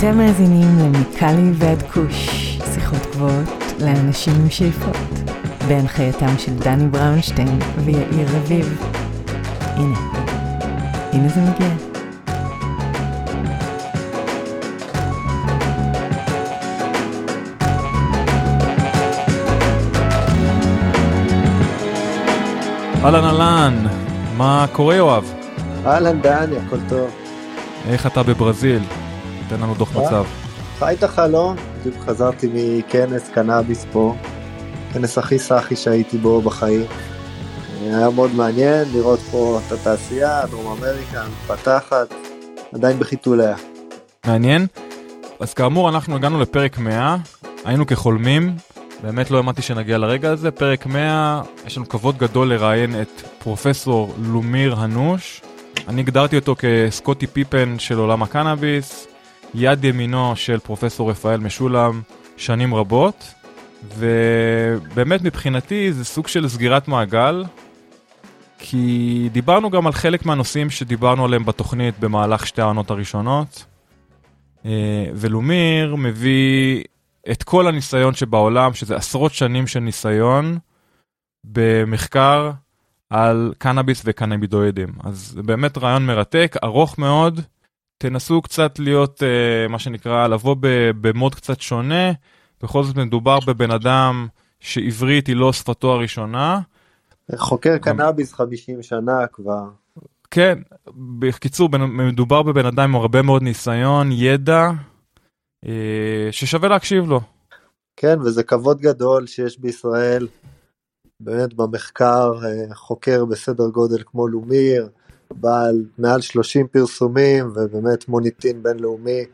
אתם מאזינים למיקלי ועד כוש, שיחות גבוהות לאנשים עם שאיפות, בהנחייתם של דני בראונשטיין ויאיר רביב. הנה, הנה זה מגיע. אהלן אהלן, מה קורה יואב? אהלן דני, הכל טוב. איך אתה בברזיל? תן לנו דוח אה? מצב. חי את החלום, בדיוק חזרתי מכנס קנאביס פה, כנס הכי סאחי שהייתי בו בחיים. היה מאוד מעניין לראות פה את התעשייה, דרום אמריקה, מתפתחת, עדיין בחיתוליה. מעניין? אז כאמור אנחנו הגענו לפרק 100, היינו כחולמים, באמת לא האמנתי שנגיע לרגע הזה, פרק 100, יש לנו כבוד גדול לראיין את פרופסור לומיר הנוש. אני הגדרתי אותו כסקוטי פיפן של עולם הקנאביס, יד ימינו של פרופסור רפאל משולם שנים רבות, ובאמת מבחינתי זה סוג של סגירת מעגל, כי דיברנו גם על חלק מהנושאים שדיברנו עליהם בתוכנית במהלך שתי העונות הראשונות, אה, ולומיר מביא את כל הניסיון שבעולם, שזה עשרות שנים של ניסיון, במחקר על קנאביס וקנאבידואידים. אז זה באמת רעיון מרתק, ארוך מאוד. תנסו קצת להיות, uh, מה שנקרא, לבוא במוד קצת שונה. בכל זאת מדובר בבן אדם שעברית היא לא שפתו הראשונה. חוקר קנאביס 50 שנה כבר. כן, בקיצור, מדובר בבן אדם עם הרבה מאוד ניסיון, ידע, אה, ששווה להקשיב לו. כן, וזה כבוד גדול שיש בישראל, באמת במחקר, אה, חוקר בסדר גודל כמו לומיר, בעל מעל 30 פרסומים ובאמת מוניטין בינלאומי.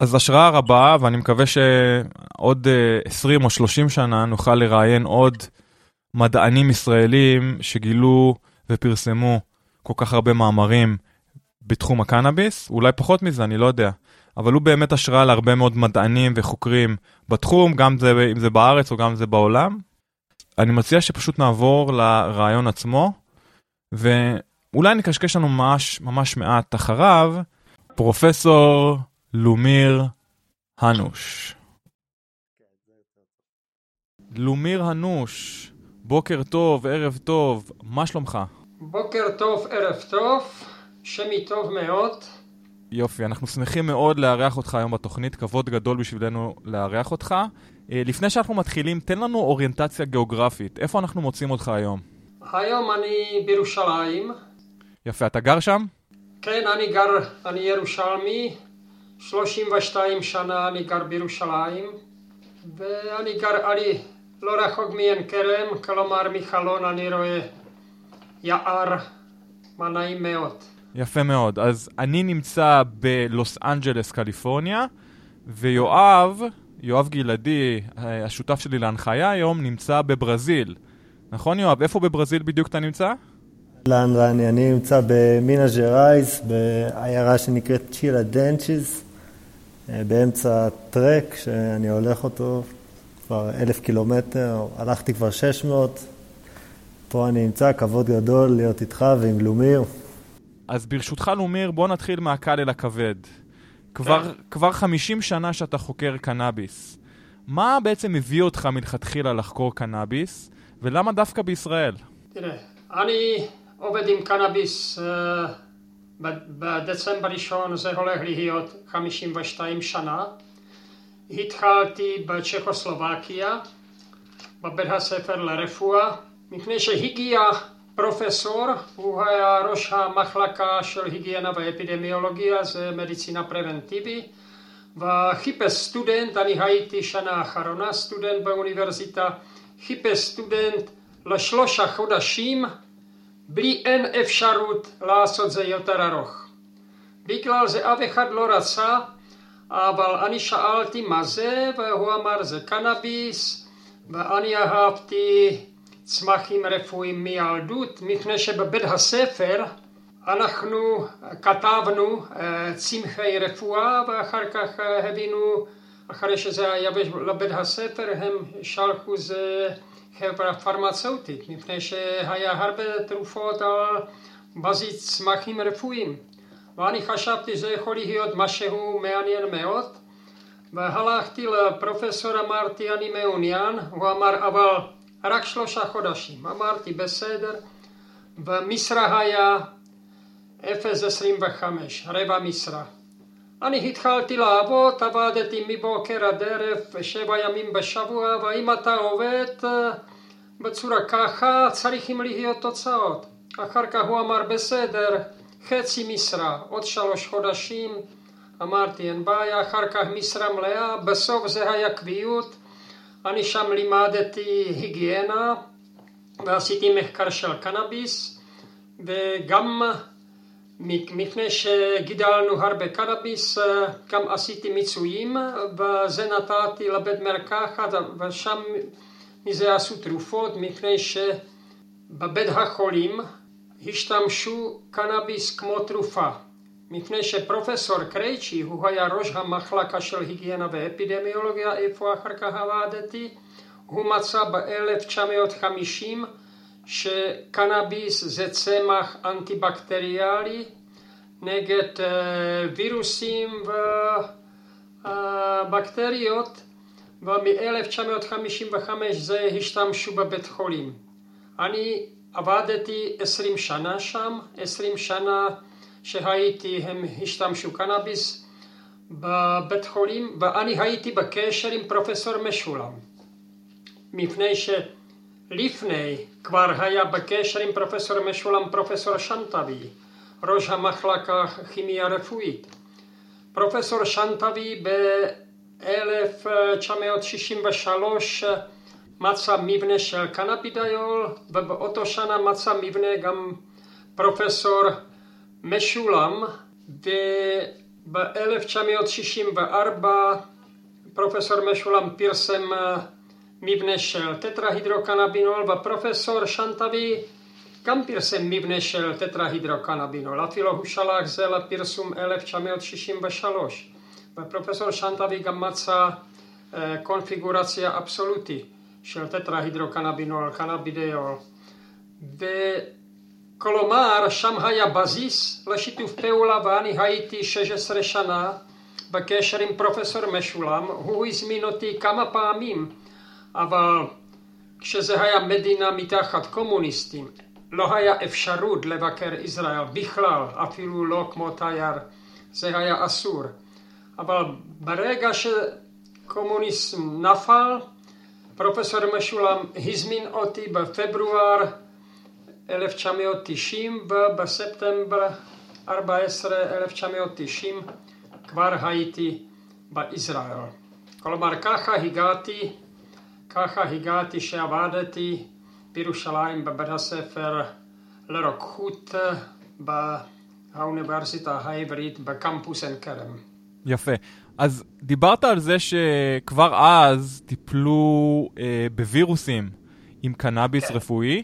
אז השראה רבה, ואני מקווה שעוד 20 או 30 שנה נוכל לראיין עוד מדענים ישראלים שגילו ופרסמו כל כך הרבה מאמרים בתחום הקנאביס, אולי פחות מזה, אני לא יודע. אבל הוא באמת השראה להרבה מאוד מדענים וחוקרים בתחום, גם זה, אם זה בארץ או גם זה בעולם. אני מציע שפשוט נעבור לרעיון עצמו, ואולי נקשקש לנו ממש ממש מעט אחריו, פרופסור לומיר הנוש. לומיר הנוש, בוקר טוב, ערב טוב, מה שלומך? בוקר טוב, ערב טוב, שמי טוב מאוד. יופי, אנחנו שמחים מאוד לארח אותך היום בתוכנית, כבוד גדול בשבילנו לארח אותך. אה, לפני שאנחנו מתחילים, תן לנו אוריינטציה גיאוגרפית, איפה אנחנו מוצאים אותך היום? היום אני בירושלים. יפה, אתה גר שם? כן, אני גר, אני ירושלמי, 32 שנה אני גר בירושלים, ואני גר, אני לא רחוק מעין כרם, כלומר מחלון אני רואה יער, מה נעים מאוד. יפה מאוד. אז אני נמצא בלוס אנג'לס, קליפורניה, ויואב, יואב גלעדי, השותף שלי להנחיה היום, נמצא בברזיל. נכון יואב? איפה בברזיל בדיוק אתה נמצא? אהלן רני, אני נמצא במינאס ז'ראייס, בעיירה שנקראת צ'יראדנצ'יס, באמצע טרק שאני הולך אותו כבר אלף קילומטר, הלכתי כבר 600. פה אני נמצא, כבוד גדול להיות איתך ועם לומיר. אז ברשותך לומיר, בוא נתחיל מהקל אל הכבד. כבר. כבר 50 שנה שאתה חוקר קנאביס. מה בעצם הביא אותך מלכתחילה לחקור קנאביס, ולמה דווקא בישראל? תראה, אני עובד עם קנאביס uh, בדצמבר ראשון, זה הולך להיות 52 שנה. התחלתי בצ'כוסלובקיה, בבית הספר לרפואה, מפני שהגיע פרופסור, הוא היה ראש המחלקה של היגיינה ואפידמיולוגיה, זה מדיצינה פרבנטיבי, וחיפש סטודנט, אני הייתי שנה אחרונה סטודנט באוניברסיטה, חיפש סטודנט לשלושה חודשים, בלי אין אפשרות לעשות זה יותר ארוך. בגלל זה אף אחד לא רצה, אבל אני שאלתי מה זה, והוא אמר זה קנאביס, ואני אהבתי צמחים רפואיים מילדות, מפני שבבית הספר אנחנו כתבנו צמחי רפואה ואחר כך הבינו, אחרי שזה היה לבית הספר, הם שלחו זה חברה פרמצאוטית, מפני שהיה הרבה תרופות על בזית צמחים רפואיים. ואני חשבתי שזה יכול להיות משהו מעניין מאוד. והלכתי לפרופסור אמרתי אני מעוניין, הוא אמר אבל רק שלושה חודשים. אמרתי בסדר, במשרה היה 0.25, רבע משרה. אני התחלתי לעבוד, עבדתי מבוקר עד ערב, שבע ימים בשבוע, ואם אתה עובד אה, בצורה ככה, צריכים להיות תוצאות. אחר כך הוא אמר, בסדר, חצי משרה, עוד שלוש חודשים, אמרתי, אין בעיה, אחר כך משרה מלאה, בסוף זה היה קביעות, אני שם לימדתי היגיינה, ועשיתי מחקר של קנאביס, וגם מפני שגידלנו הרבה קנאביס, גם עשיתי מיצויים, וזה נתתי לבית מרקחת, ושם מזה עשו תרופות, מפני שבבית החולים השתמשו קנאביס כמו תרופה. מפני שפרופסור קרייצ'י, הוא היה ראש המחלקה של היגיינה ואפידמיולוגיה, איפה אחר כך עבדתי, הוא מצא ב-1950 שקנאביס זה צמח אנטי-בקטריאלי נגד וירוסים ובקטריות ומ-1955 זה השתמשו בבית חולים. אני עבדתי 20 שנה שם, 20 שנה שהייתי הם השתמשו קנאביס בבית חולים ואני הייתי בקשר עם פרופסור משולם מפני שלפני כבר היה בקשר עם פרופסור משולם פרופסור שנטבי ראש המחלקה כימיה רפואית פרופסור שנטבי ב-1963 מצא מבנה של קנאבידיול ובאותו שנה מצא מבנה גם פרופסור משולם וב-1964 פרופסור משולם פרסם מבנה של טטרהידרוקנבינול ופרופסור שנטבי גם פרסם מבנה של טטרהידרוקנבינול, אפילו הוא שלח זה לפרסום 1963 ופרופסור שנטבי גם מצא קונפיגורציה אבסולוטית של טטרהידרוקנבינול, קנבידיול כלומר, שם היה בסיס לשיתוף פעולה ואני הייתי 16 שנה בקשר עם פרופסור משולם, הוא הזמין אותי כמה פעמים, אבל כשזה היה מדינה מתחת קומוניסטים, לא היה אפשרות לבקר ישראל בכלל, אפילו לא כמו תייר, זה היה אסור. אבל ברגע שקומוניסם נפל, פרופסור משולם הזמין אותי בפברואר 1990 ובספטמבר 14 1990 כבר הייתי בישראל. כלומר ככה הגעתי, ככה הגעתי שעבדתי בירושלים בבית הספר לרוקחות באוניברסיטה העברית בקמפוס עין כרם. יפה. אז דיברת על זה שכבר אז טיפלו אה, בווירוסים עם קנאביס כן. רפואי.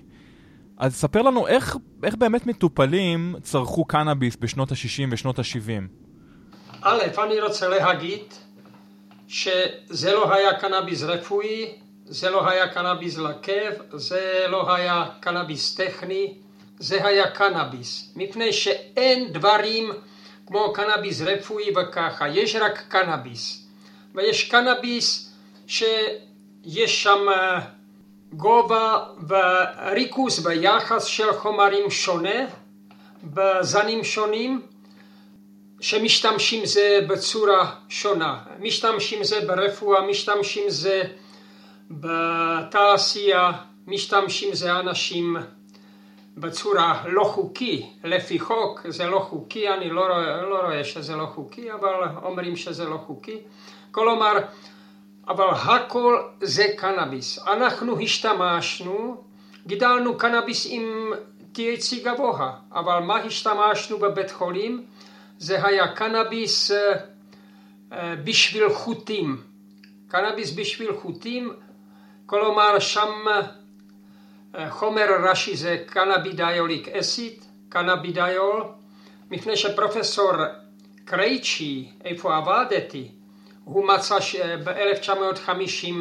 אז ספר לנו איך, איך באמת מטופלים צרכו קנאביס בשנות ה-60 ושנות ה-70. א', אני רוצה להגיד שזה לא היה קנאביס רפואי, זה לא היה קנאביס לכאב, זה לא היה קנאביס טכני, זה היה קנאביס. מפני שאין דברים כמו קנאביס רפואי וככה, יש רק קנאביס. ויש קנאביס שיש שם... גובה וריכוז ביחס של חומרים שונה בזנים שונים שמשתמשים זה בצורה שונה. משתמשים זה ברפואה, משתמשים זה בתעשייה, משתמשים זה אנשים בצורה לא חוקי, לפי חוק זה לא חוקי, אני לא לא רואה שזה לא חוקי, אבל אומרים שזה לא חוקי. כלומר, אבל הכל זה קנאביס. אנחנו השתמשנו, גידלנו קנאביס עם THC גבוה, אבל מה השתמשנו בבית חולים? זה היה קנאביס בשביל חוטים. קנאביס בשביל חוטים, כלומר שם חומר ראשי זה קנאבידיוליק אסיד, קנאבידיול, מפני שפרופסור קרייצ'י, איפה עבדתי, הוא מצא ב-1950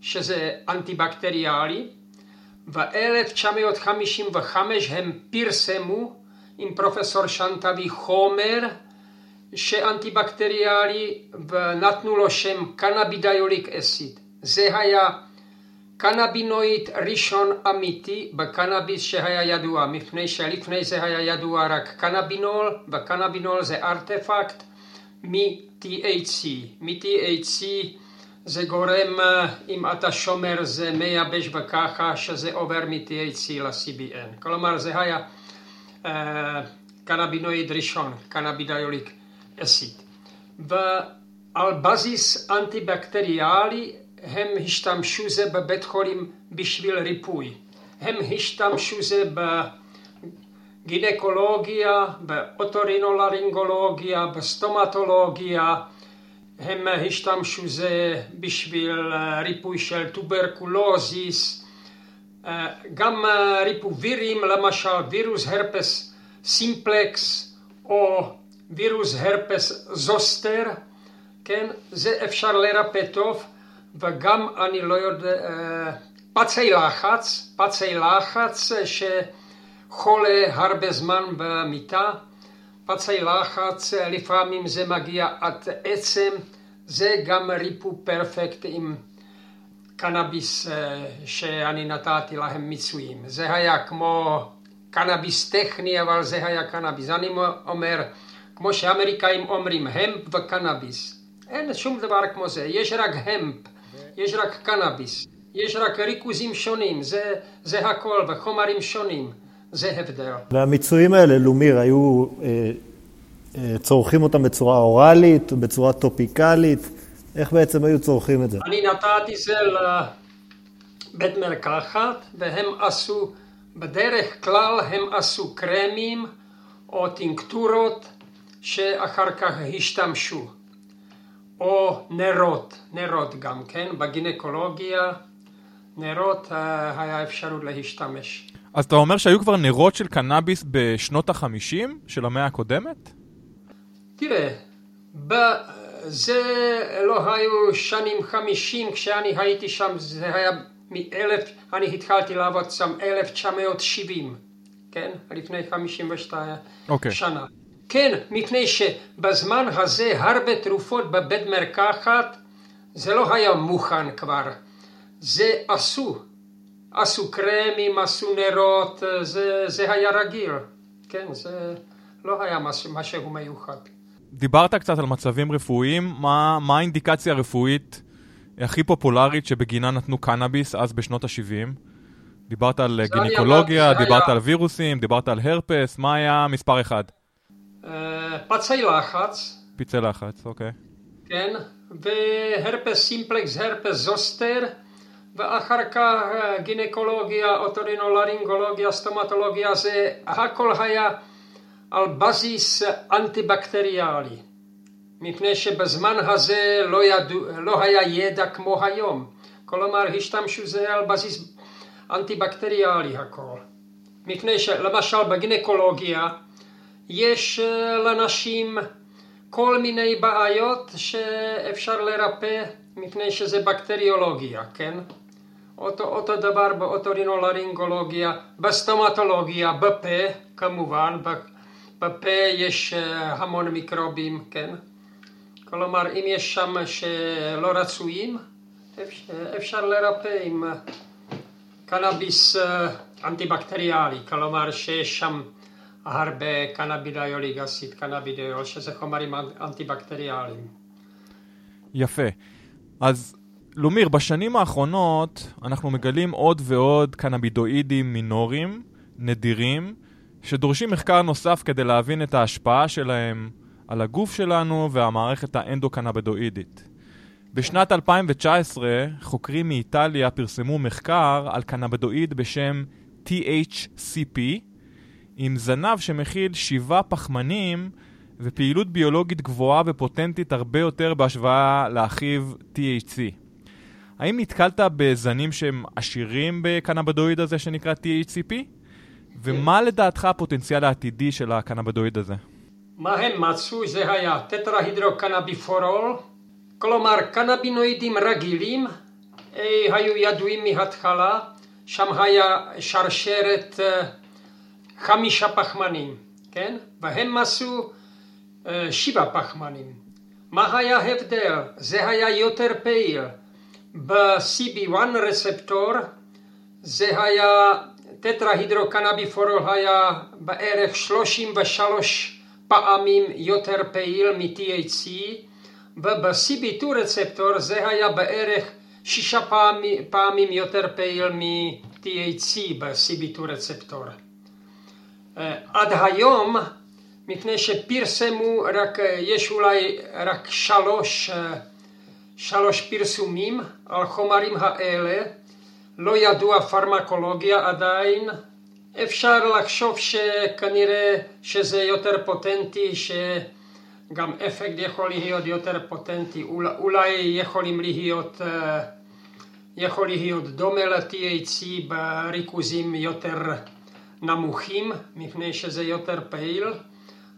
שזה אנטי-בקטריאלי, ב-1955 הם פרסמו עם פרופסור שנטבי חומר שאנטיבקטריאלי ונתנו לו שם קנבידיוליק אסיד. זה היה קנבינואיד ראשון אמיתי בקנאביס שהיה ידוע, מפני שלפני זה היה ידוע רק קנבינול, וקנבינול זה ארטפקט מ-THC. מ-THC זה גורם, אה, אם אתה שומר זה מייבש וככה, שזה עובר מ-THC ל-CBN. כלומר זה היה uh, ראשון, קנבידיוליק אסיד. ועל בסיס אנטיבקטריאלי הם השתמשו זה בבית חולים בשביל ריפוי. הם השתמשו זה בגינקולוגיה, באוטורינולרינגולוגיה, בסטומטולוגיה, הם השתמשו זה בשביל ריפוי של טוברקולוזיס, גם ריפוי וירים, למשל וירוס הרפס סימפלקס או וירוס הרפס זוסטר, כן, זה אפשר לרפא טוב. וגם אני לא יודע, אה, פצעי לחץ, פצעי לחץ אה, שחולה הרבה זמן במיטה, פצעי לחץ אה, לפעמים זה מגיע עד עצם, זה גם ריפו פרפקט עם קנאביס שאני נתתי להם מיצויים. זה היה כמו קנאביס טכני אבל זה היה קנאביס. אני אומר, כמו שאמריקאים אומרים, המפ וקנאביס. אין שום דבר כמו זה, יש רק המפ. יש רק קנאביס, יש רק ריכוזים שונים, זה, זה הכל, וחומרים שונים, זה הבדל. והמיצויים האלה, לומיר, היו אה, אה, צורכים אותם בצורה אוראלית, בצורה טופיקלית? איך בעצם היו צורכים את זה? אני נתתי זה לבית מרקחת, והם עשו, בדרך כלל הם עשו קרמים או טינקטורות שאחר כך השתמשו. או נרות, נרות גם כן, בגינקולוגיה, נרות אה, היה אפשרות להשתמש. אז אתה אומר שהיו כבר נרות של קנאביס בשנות החמישים של המאה הקודמת? תראה, זה לא היו שנים חמישים כשאני הייתי שם, זה היה מאלף, אני התחלתי לעבוד שם 1970, כן? לפני 52 okay. אוקיי. שנה. כן, מפני שבזמן הזה הרבה תרופות בבית מרקחת זה לא היה מוכן כבר, זה עשו, עשו קרמים, עשו נרות, זה, זה היה רגיל, כן, זה לא היה משהו, משהו מיוחד. דיברת קצת על מצבים רפואיים, מה, מה האינדיקציה הרפואית הכי פופולרית שבגינה נתנו קנאביס אז בשנות ה-70? דיברת על גינקולוגיה, דיברת היה... על וירוסים, דיברת על הרפס, מה היה מספר אחד? פצעי לחץ. פצעי לחץ, אוקיי. כן, והרפס סימפלקס, הרפס זוסטר, ואחר כך גינקולוגיה, אוטורינולרינגולוגיה, סטומטולוגיה, זה הכל היה על בסיס אנטיבקטריאלי. מפני שבזמן הזה לא, ידעו, לא היה ידע כמו היום. כלומר, השתמשו זה על בסיס אנטיבקטריאלי הכל. מפני שלמשל בגינקולוגיה, יש אה, לנשים כל מיני בעיות שאפשר לרפא מפני שזה בקטריולוגיה, כן? אותו, אותו דבר באוטורינולרינגולוגיה, בסטומטולוגיה, בפה כמובן, בפה יש אה, המון מיקרובים, כן? כלומר אם יש שם שלא רצויים אפשר לרפא עם אה, קנאביס אנטיבקטריאלי, כלומר שיש שם הרבה קנבידיוליק אסיד, קנבידיול, שזה חומרים אנטיבקטריאליים. יפה. אז לומיר, בשנים האחרונות אנחנו מגלים עוד ועוד קנבידואידים מינוריים, נדירים, שדורשים מחקר נוסף כדי להבין את ההשפעה שלהם על הגוף שלנו והמערכת האנדו-קנבידואידית. בשנת 2019 חוקרים מאיטליה פרסמו מחקר על קנבידואיד בשם THCP, עם זנב שמכיל שבעה פחמנים ופעילות ביולוגית גבוהה ופוטנטית הרבה יותר בהשוואה לאחיו THC. האם נתקלת בזנים שהם עשירים בקנבדואיד הזה שנקרא THCP? ומה לדעתך הפוטנציאל העתידי של הקנבדואיד הזה? מה הם מצאו זה היה טטרהידרוקנביפורול, כלומר קנבינואידים רגילים אה, היו ידועים מההתחלה, שם היה שרשרת אה, חמישה פחמנים, כן? והם עשו שבעה פחמנים. מה היה ההבדל? זה היה יותר פעיל. ב-CB1 רספטור זה היה, טטרהידרוקנאביפורול היה בערך 33 פעמים יותר פעיל מ-THC וב-CB2 רצפטור זה היה בערך שישה פעמים, פעמים יותר פעיל מ-THC ב-CB2 רצפטור. עד היום, מפני שפרסמו רק, יש אולי רק שלוש, שלוש פרסומים על חומרים האלה, לא ידוע פרמקולוגיה עדיין, אפשר לחשוב שכנראה שזה יותר פוטנטי, שגם אפקט יכול להיות יותר פוטנטי, אולי יכולים להיות, יכול להיות דומה ל-THC בריכוזים יותר נמוכים, מפני שזה יותר פעיל,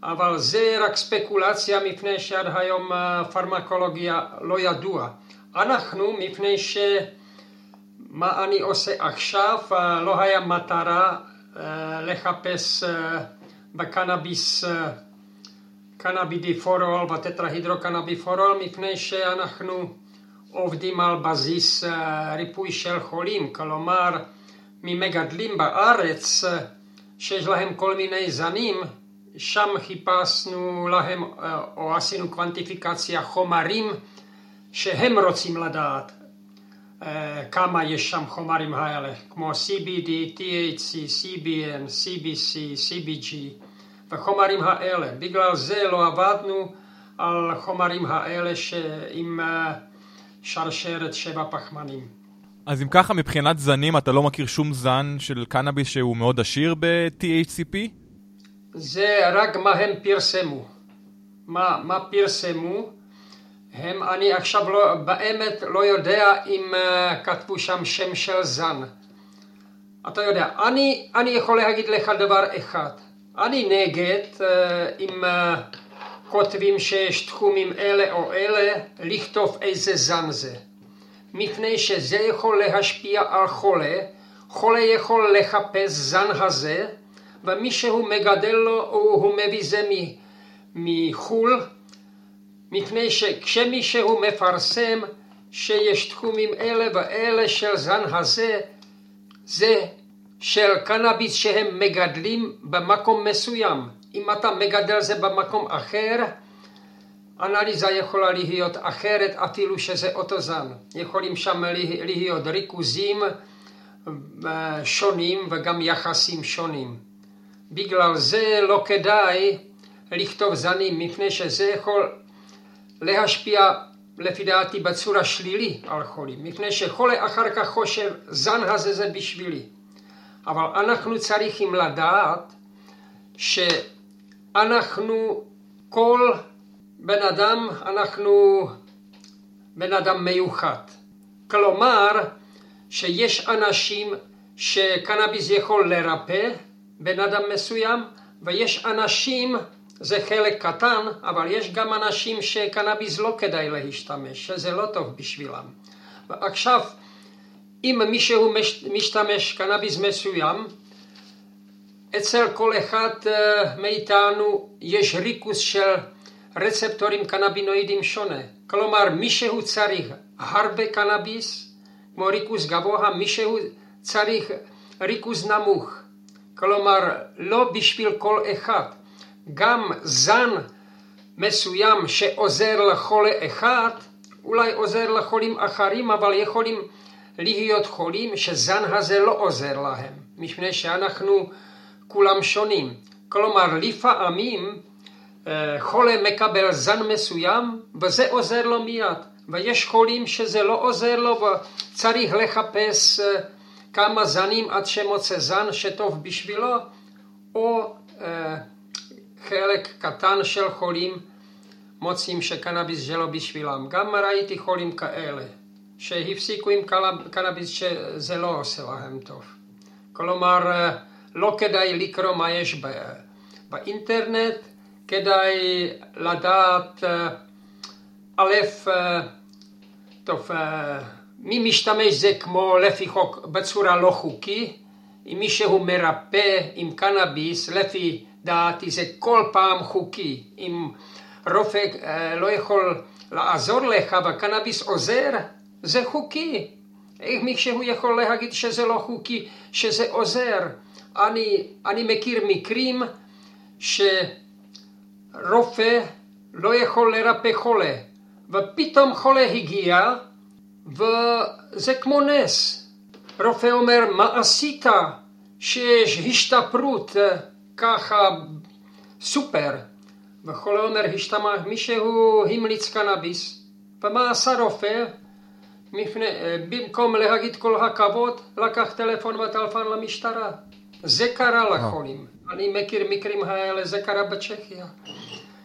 אבל זה רק ספקולציה מפני שעד היום הפרמקולוגיה לא ידוע. אנחנו, מפני ש... מה אני עושה עכשיו, לא היה מטרה לחפש בקנאביס קנאבידיפורול וטטרהידרוקנאביפורול מפני שאנחנו עובדים על בסיס ריפוי של חולים, כלומר ממגדלים בארץ שיש להם כל מיני זנים, שם חיפשנו להם או עשינו קוונטיפיקציה חומרים שהם רוצים לדעת כמה יש שם חומרים האלה, כמו CBD, THC, CBN, CBC, CBG וחומרים האלה. בגלל זה לא עבדנו על חומרים האלה עם שרשרת שבע פחמנים. אז אם ככה, מבחינת זנים, אתה לא מכיר שום זן של קנאביס שהוא מאוד עשיר ב-THCP? זה רק מה הם פרסמו. מה, מה פרסמו? הם, אני עכשיו לא, באמת לא יודע אם uh, כתבו שם שם של זן. אתה יודע, אני, אני יכול להגיד לך דבר אחד. אני נגד uh, אם uh, כותבים שיש תחומים אלה או אלה, לכתוב איזה זן זה. מפני שזה יכול להשפיע על חולה, חולה יכול לחפש זן הזה, ומי שהוא מגדל לו, הוא מביא זה מחו"ל, מפני שכשמישהו מפרסם שיש תחומים אלה ואלה של זן הזה, זה של קנאביס שהם מגדלים במקום מסוים. אם אתה מגדל זה במקום אחר, אנליזה יכולה להיות אחרת אפילו שזה אותו זן. יכולים שם להיות ריכוזים אה, שונים וגם יחסים שונים. בגלל זה לא כדאי לכתוב זנים, מפני שזה יכול להשפיע לפי דעתי בצורה שלילי על חולים, מפני שחולה אחר כך חושב זן הזה זה בשבילי. אבל אנחנו צריכים לדעת שאנחנו כל בן אדם, אנחנו בן אדם מיוחד. כלומר שיש אנשים שקנאביס יכול לרפא בן אדם מסוים ויש אנשים זה חלק קטן, אבל יש גם אנשים שקנאביס לא כדאי להשתמש, שזה לא טוב בשבילם. ועכשיו, אם מישהו משתמש קנאביס מסוים, אצל כל אחד אה, מאיתנו יש ריכוז של רצפטורים קנבינואידים שונה. כלומר, מישהו צריך הרבה קנאביס, כמו ריכוז גבוה, מישהו צריך ריכוז נמוך. כלומר, לא בשביל כל אחד. גם זן מסוים שעוזר לחולה אחד, אולי עוזר לחולים אחרים, אבל יכולים להיות חולים שזן הזה לא עוזר להם, מפני שאנחנו כולם שונים. כלומר, לפעמים חולה מקבל זן מסוים וזה עוזר לו מיד, ויש חולים שזה לא עוזר לו וצריך לחפש אה, כמה זנים עד שמוצא זן שטוב בשבילו, או אה, חלק קטן של חולים מוצאים שקנאביס זה לא בשבילם. גם ראיתי חולים כאלה שהפסיקו עם קנאביס שזה לא עושה להם טוב. כלומר, אה, לא כדאי לקרוא מה יש באינטרנט, כדאי לדעת, אה, א', אה, טוב, מי משתמש זה כמו לפי חוק בצורה לא חוקי, אם מישהו מרפא עם קנאביס לפי דעתי זה כל פעם חוקי, אם רופא אה, לא יכול לעזור לך וקנאביס עוזר, זה חוקי. איך מישהו יכול להגיד שזה לא חוקי, שזה עוזר? אני, אני מכיר מקרים שרופא לא יכול לרפא חולה, ופתאום חולה הגיע, וזה כמו נס. רופא אומר, מה עשית? שיש השתפרות ככה סופר. וחולה אומר, השתמע, מישהו המליץ קנאביס. ומה עשה רופא? מפני, במקום להגיד כל הכבוד, לקח טלפון וטלפון למשטרה. זה קרה לחולים. אני מכיר מקרים האלה, זה קרה בצ'כיה.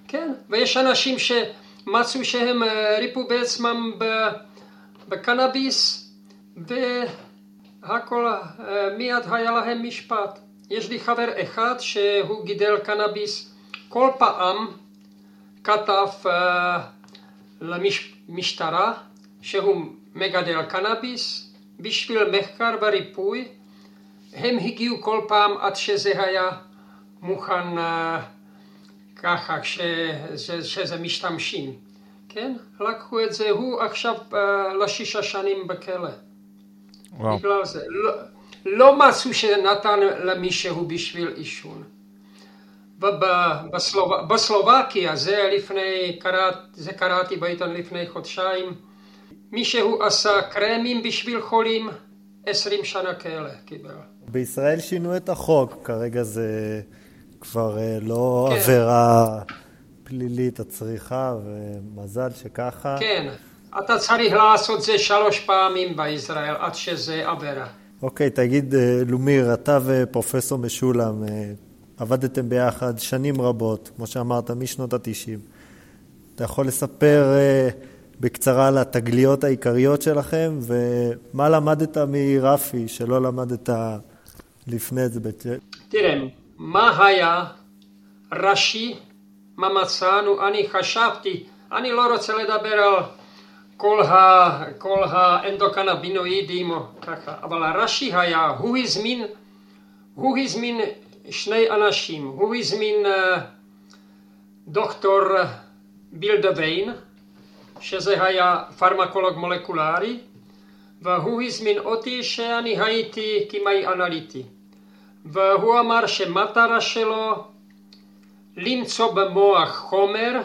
כן, ויש אנשים שמצאו שהם ריפו בעצמם בקנאביס, והכל מיד היה להם משפט. יש לי חבר אחד שהוא גידל קנאביס, כל פעם כתב uh, למשטרה שהוא מגדל קנאביס בשביל מחקר וריפוי. הם הגיעו כל פעם עד שזה היה מוכן uh, ככה שזה, שזה משתמשים. כן? לקחו את זה, הוא עכשיו uh, לשישה שנים בכלא. וואו. בגלל זה. לא, לא מצאו שנתן למישהו בשביל עישון. ובסלובקיה, זה לפני, קראת, זה קראתי בעיתון לפני חודשיים, מישהו עשה קרמים בשביל חולים, עשרים שנה כאלה קיבל. בישראל שינו את החוק, כרגע זה כבר אה, לא כן. עבירה פלילית הצריכה, ומזל שככה. כן, אתה צריך לעשות זה שלוש פעמים בישראל עד שזה עבירה. אוקיי, תגיד, אה, לומיר, אתה ופרופסור משולם אה, עבדתם ביחד שנים רבות, כמו שאמרת, משנות התשעים. אתה יכול לספר בקצרה על התגליות העיקריות שלכם, ומה למדת מרפי שלא למדת לפני זה? תראה, מה היה ראשי, מה מצאנו, אני חשבתי, אני לא רוצה לדבר על כל, ה, כל האנדוקנבינואידים או ככה, אבל הראשי היה, הוא הזמין, הוא הזמין שני אנשים, הוא הזמין uh, דוקטור בילדוויין, שזה היה פרמקולוג מולקולרי, והוא הזמין אותי שאני הייתי כימאי אנליטי. והוא אמר שמטרה שלו למצוא במוח חומר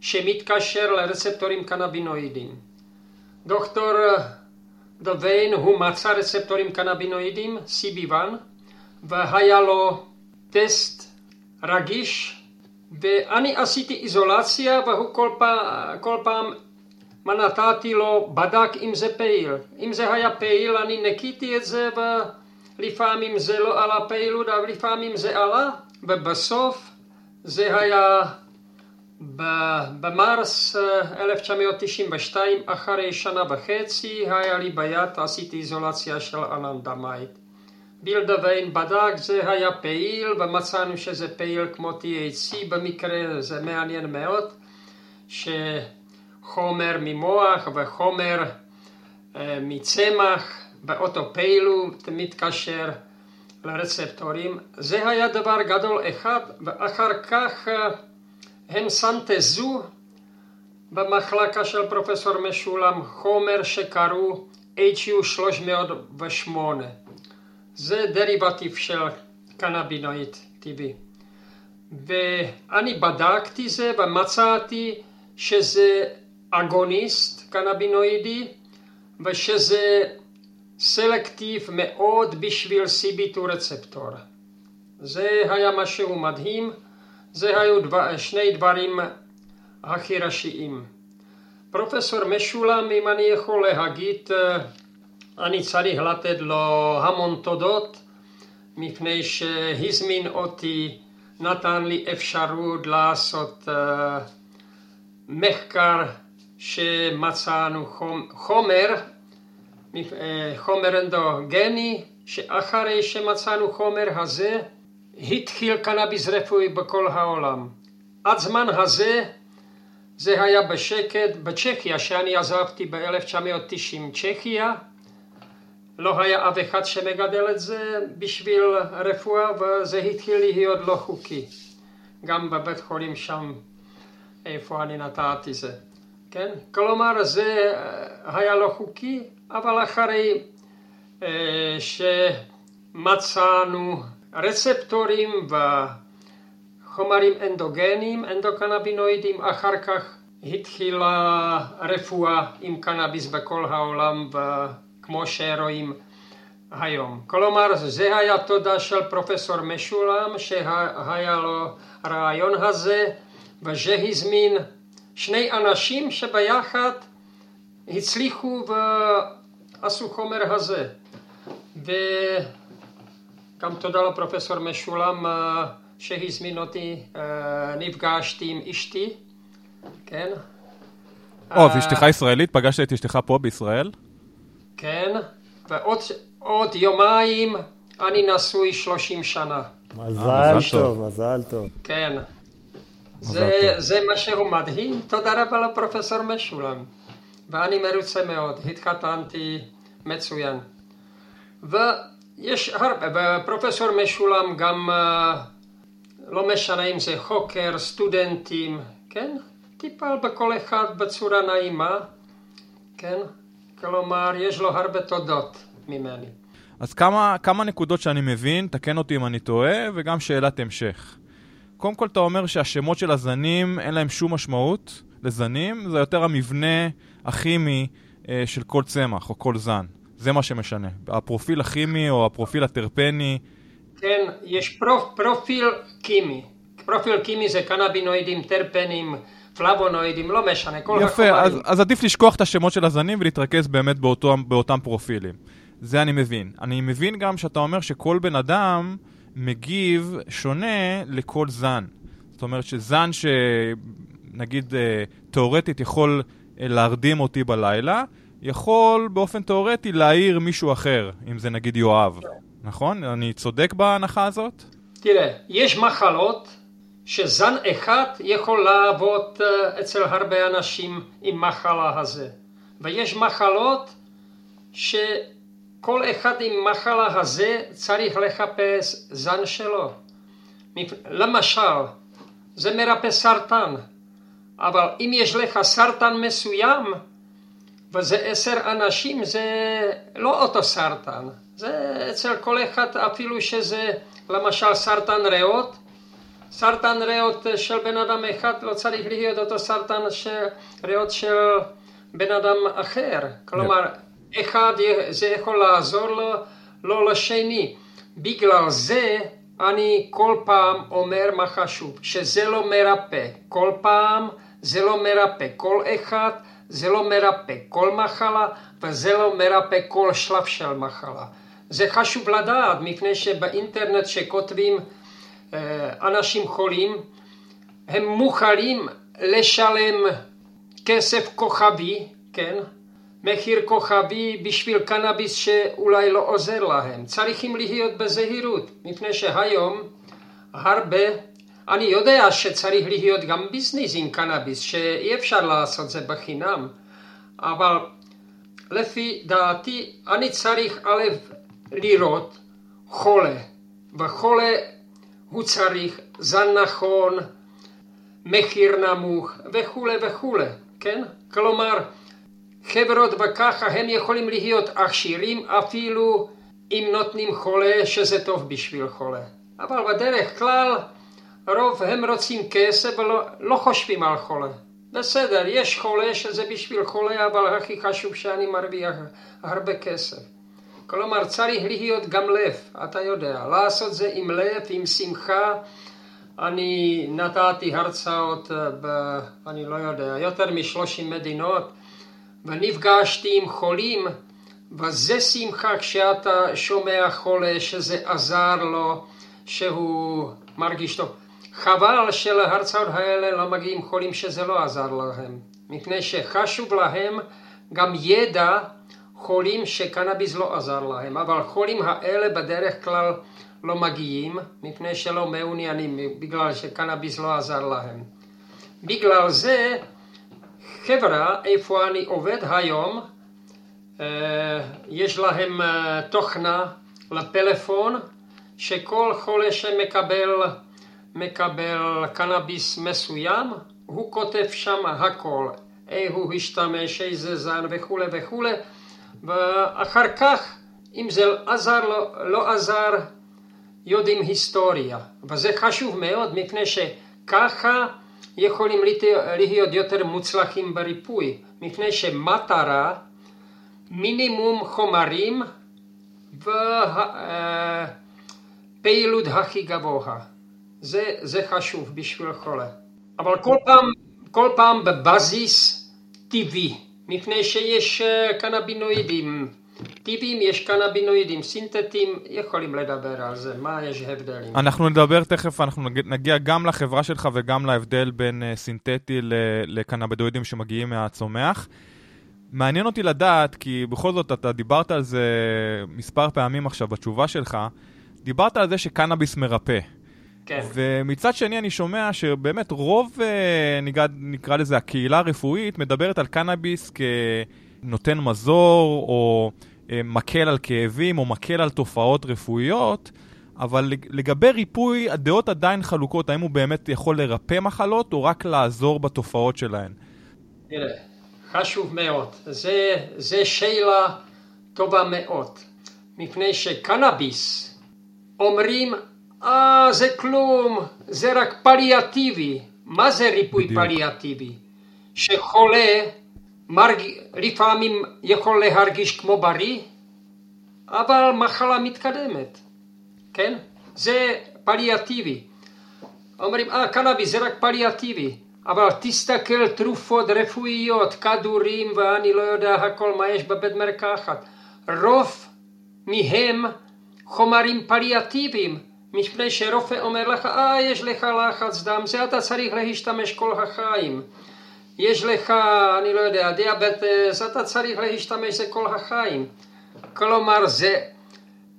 שמתקשר לרצפטורים קנבינואידיים. דוקטור דוויין הוא מצא רצפטורים קנבינואידיים, CB1, והיה לו טסט רגיש, ואני עשיתי איזולציה והוא כל פעם, כל פעם מה נתתי לו, בדק אם זה פעיל. אם זה היה פעיל אני ניקיתי את זה ולפעמים זה לא עלה פעילות, אבל לפעמים זה עלה, ובסוף זה היה במרס 1992, אחרי שנה וחצי, היה לי ביד, עשיתי איזולציה של אננדמיד. ביל דווין בדק, זה היה פעיל, ומצאנו שזה פעיל כמו THC, במקרה זה מעניין מאוד, שחומר ממוח וחומר מצמח באותו פעילות מתקשר לרצפטורים. זה היה דבר גדול אחד, ואחר כך אה, הם סנטזו במחלקה של פרופסור משולם חומר שקראו HU 308. זה דריבטיב של קנבינואיד טבעי. ואני בדקתי זה ומצאתי שזה אגוניסט קנבינואידי ושזה סלקטיב מאוד בשביל CB2 רצפטור. זה היה משהו מדהים, זה היו דבר, שני דברים הכי ראשיים. פרופסור משולם, אם אני יכול להגיד, אני צריך לתת לו המון תודות, מפני שהזמין אותי, נתן לי אפשרות לעשות uh, מחקר שמצאנו חומר אה, חומר אנדוגני, שאחרי שמצאנו חומר הזה, התחיל קנאביס רפואי בכל העולם. עד זמן הזה, זה היה בשקט, בצ'כיה, שאני עזבתי ב-1990 צ'כיה, לא היה אף אחד שמגדל את זה בשביל רפואה, וזה התחיל להיות לא חוקי. גם בבית חולים שם איפה אני נתתי זה. כן? כלומר, זה היה לא חוקי, אבל אחרי שמצאנו רצפטורים וחומרים אנדוגנים, אנדוקנבינואידים, אחר כך התחילה רפואה עם קנאביס בכל העולם, כמו שרואים היום. כלומר, זה היה תודה של פרופסור משולם, שהיה לו רעיון הזה, וזה הזמין שני אנשים שביחד הצליחו ועשו חומר הזה. וגם תודה לפרופסור משולם שהזמין אותי, אה, נפגשתי עם אשתי, כן? או, ואשתך ישראלית? פגשת את אשתך פה בישראל? כן, ועוד יומיים אני נשוי 30 שנה. מזל טוב, מזל טוב. כן. זה, זה משהו מדהים, תודה רבה לפרופסור משולם. ואני מרוצה מאוד, התחתנתי מצוין. ויש הרבה, ופרופסור משולם גם, אה, לא משנה אם זה חוקר, סטודנטים, כן? טיפל בכל אחד בצורה נעימה, כן? כלומר, יש לו הרבה תודות ממני. אז כמה, כמה נקודות שאני מבין, תקן אותי אם אני טועה, וגם שאלת המשך. קודם כל אתה אומר שהשמות של הזנים אין להם שום משמעות לזנים, זה יותר המבנה הכימי של כל צמח או כל זן. זה מה שמשנה. הפרופיל הכימי או הפרופיל הטרפני. כן, יש פרופ, פרופיל כימי. פרופיל כימי זה קנבינואידים, טרפנים, פלבונואידים, לא משנה, כל יפה, החומרים. אז, אז עדיף לשכוח את השמות של הזנים ולהתרכז באמת באותו, באותם פרופילים. זה אני מבין. אני מבין גם שאתה אומר שכל בן אדם מגיב שונה לכל זן. זאת אומרת שזן שנגיד אה, תאורטית יכול אה, להרדים אותי בלילה, יכול באופן תאורטי להעיר מישהו אחר, אם זה נגיד יואב. נכון? אני צודק בהנחה הזאת? תראה, יש מחלות שזן אחד יכול לעבוד אה, אצל הרבה אנשים עם מחלה הזה. ויש מחלות שכל אחד עם מחלה הזה צריך לחפש זן שלו. למשל, זה מרפא סרטן, אבל אם יש לך סרטן מסוים וזה עשר אנשים, זה לא אותו סרטן. זה אצל כל אחד אפילו שזה למשל סרטן ריאות, סרטן ריאות של בן אדם אחד לא צריך להיות אותו סרטן של ריאות של בן אדם אחר. כלומר, yeah. אחד זה יכול לעזור לו, לא לשני. בגלל זה אני כל פעם אומר מה חשוב, שזה לא מרפא. כל פעם זה לא מרפא. כל אחד זה לא מרפא כל מחלה, וזה לא מרפא כל שלב של מחלה. זה חשוב לדעת, מפני שבאינטרנט שכותבים אנשים חולים, הם מוכנים לשלם כסף כוכבי, כן? מחיר כוכבי בשביל קנאביס שאולי לא עוזר להם. צריכים להיות בזהירות, מפני שהיום הרבה, אני יודע שצריך להיות גם ביזנס עם קנאביס, שאי אפשר לעשות זה בחינם, אבל לפי דעתי אני צריך א' לראות חולה, וחולה הוא צריך זן נכון, מחיר נמוך וכולי וכולי, כן? כלומר, חברות וככה הם יכולים להיות עשירים אפילו אם נותנים חולה שזה טוב בשביל חולה. אבל בדרך כלל רוב הם רוצים כסף ולא לא חושבים על חולה. בסדר, יש חולה שזה בשביל חולה, אבל הכי חשוב שאני מרוויח הרבה כסף. כלומר, צריך להיות גם לב, אתה יודע, לעשות זה עם לב, עם שמחה. אני נתתי הרצאות ב... אני לא יודע, יותר משלושים מדינות, ונפגשתי עם חולים, וזה שמחה כשאתה שומע חולה שזה עזר לו, שהוא מרגיש טוב. חבל שלהרצאות האלה לא מגיעים חולים שזה לא עזר להם, מפני שחשוב להם גם ידע חולים שקנאביס לא עזר להם, אבל חולים האלה בדרך כלל לא מגיעים, מפני שלא מעוניינים, בגלל שקנאביס לא עזר להם. בגלל זה, חברה, איפה אני עובד היום, יש להם תוכנה לפלאפון, שכל חולה שמקבל מקבל קנאביס מסוים, הוא כותב שם הכל, איך הוא השתמש, איזה זן וכולי וכולי, ואחר כך, אם זה עזר לא, לא עזר, יודעים היסטוריה. וזה חשוב מאוד, מפני שככה יכולים להיות יותר מוצלחים בריפוי, מפני שמטרה, מינימום חומרים והפעילות הכי גבוה. זה, זה חשוב בשביל חולה. אבל כל פעם, כל פעם בבסיס טבעי, מפני שיש קנבינואידים טבעיים, יש קנבינואידים סינתטיים, יכולים לדבר על זה, מה יש הבדלים. אנחנו נדבר תכף, אנחנו נגיע גם לחברה שלך וגם להבדל בין uh, סינתטי לקנבינואידים שמגיעים מהצומח. מעניין אותי לדעת, כי בכל זאת אתה דיברת על זה מספר פעמים עכשיו בתשובה שלך, דיברת על זה שקנאביס מרפא. כן. ומצד שני אני שומע שבאמת רוב, אה, נקרא, נקרא לזה הקהילה הרפואית, מדברת על קנאביס כנותן מזור, או אה, מקל על כאבים, או מקל על תופעות רפואיות, אבל לגבי ריפוי, הדעות עדיין חלוקות, האם הוא באמת יכול לרפא מחלות, או רק לעזור בתופעות שלהן? תראה, חשוב מאוד. זה, זה שאלה טובה מאוד. מפני שקנאביס, אומרים אה, זה כלום, זה רק פליאטיבי. מה זה ריפוי בדיוק. פליאטיבי? שחולה מרג... לפעמים יכול להרגיש כמו בריא, אבל מחלה מתקדמת, כן? זה פליאטיבי. אומרים, אה, קנאביס זה רק פליאטיבי, אבל תסתכל תרופות רפואיות, כדורים ואני לא יודע הכל מה יש בבית מרקחת. רוב מהם חומרים פליאטיביים. מפני שרופא אומר לך, אה, יש לך לחץ דם, זה אתה צריך להשתמש כל החיים. יש לך, אני לא יודע, דיאבטס, אתה צריך להשתמש זה כל החיים. כלומר, זה,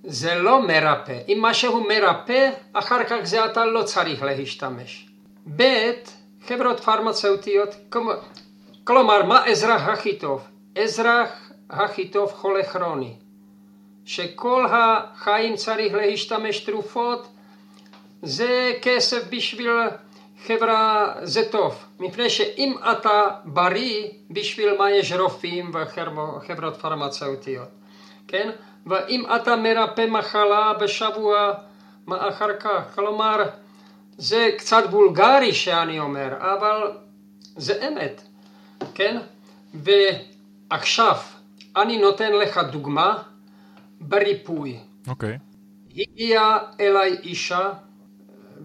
זה לא מרפא. אם משהו מרפא, אחר כך זה אתה לא צריך להשתמש. ב', חברות פרמצאוטיות, כלומר, מה אזרח הכי טוב? אזרח הכי טוב חולה כרוני. שכל החיים צריך להשתמש תרופות, זה כסף בשביל חברה, זה טוב. מפני שאם אתה בריא, בשביל מה יש רופאים וחברות פרמצאוטיות, כן? ואם אתה מרפא מחלה בשבוע, אחר כך? כלומר, זה קצת וולגרי שאני אומר, אבל זה אמת, כן? ועכשיו, אני נותן לך דוגמה בריפוי. אוקיי. Okay. הגיעה אליי אישה,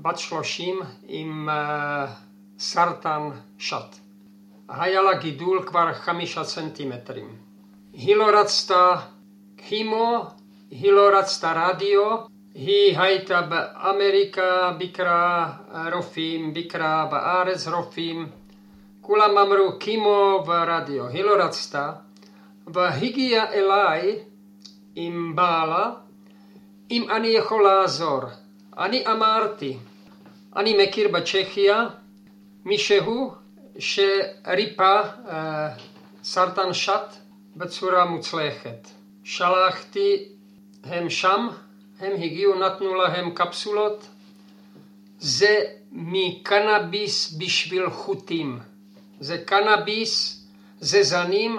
בת שלושים, עם uh, סרטן שד. היה לה גידול כבר חמישה סנטימטרים. היא לא רצתה כימו, היא לא רצתה רדיו, היא הייתה באמריקה, ביקרה רופאים, ביקרה בארץ רופאים, כולם אמרו כימו ורדיו, היא לא רצתה, והגיעה אליי עם בעלה, אם אני יכול לעזור. אני אמרתי, אני מכיר בצ'כיה מישהו שריפא uh, סרטן שד בצורה מוצלחת. שלחתי הם שם, הם הגיעו, נתנו להם קפסולות. זה מקנאביס בשביל חוטים. זה קנאביס, זה זנים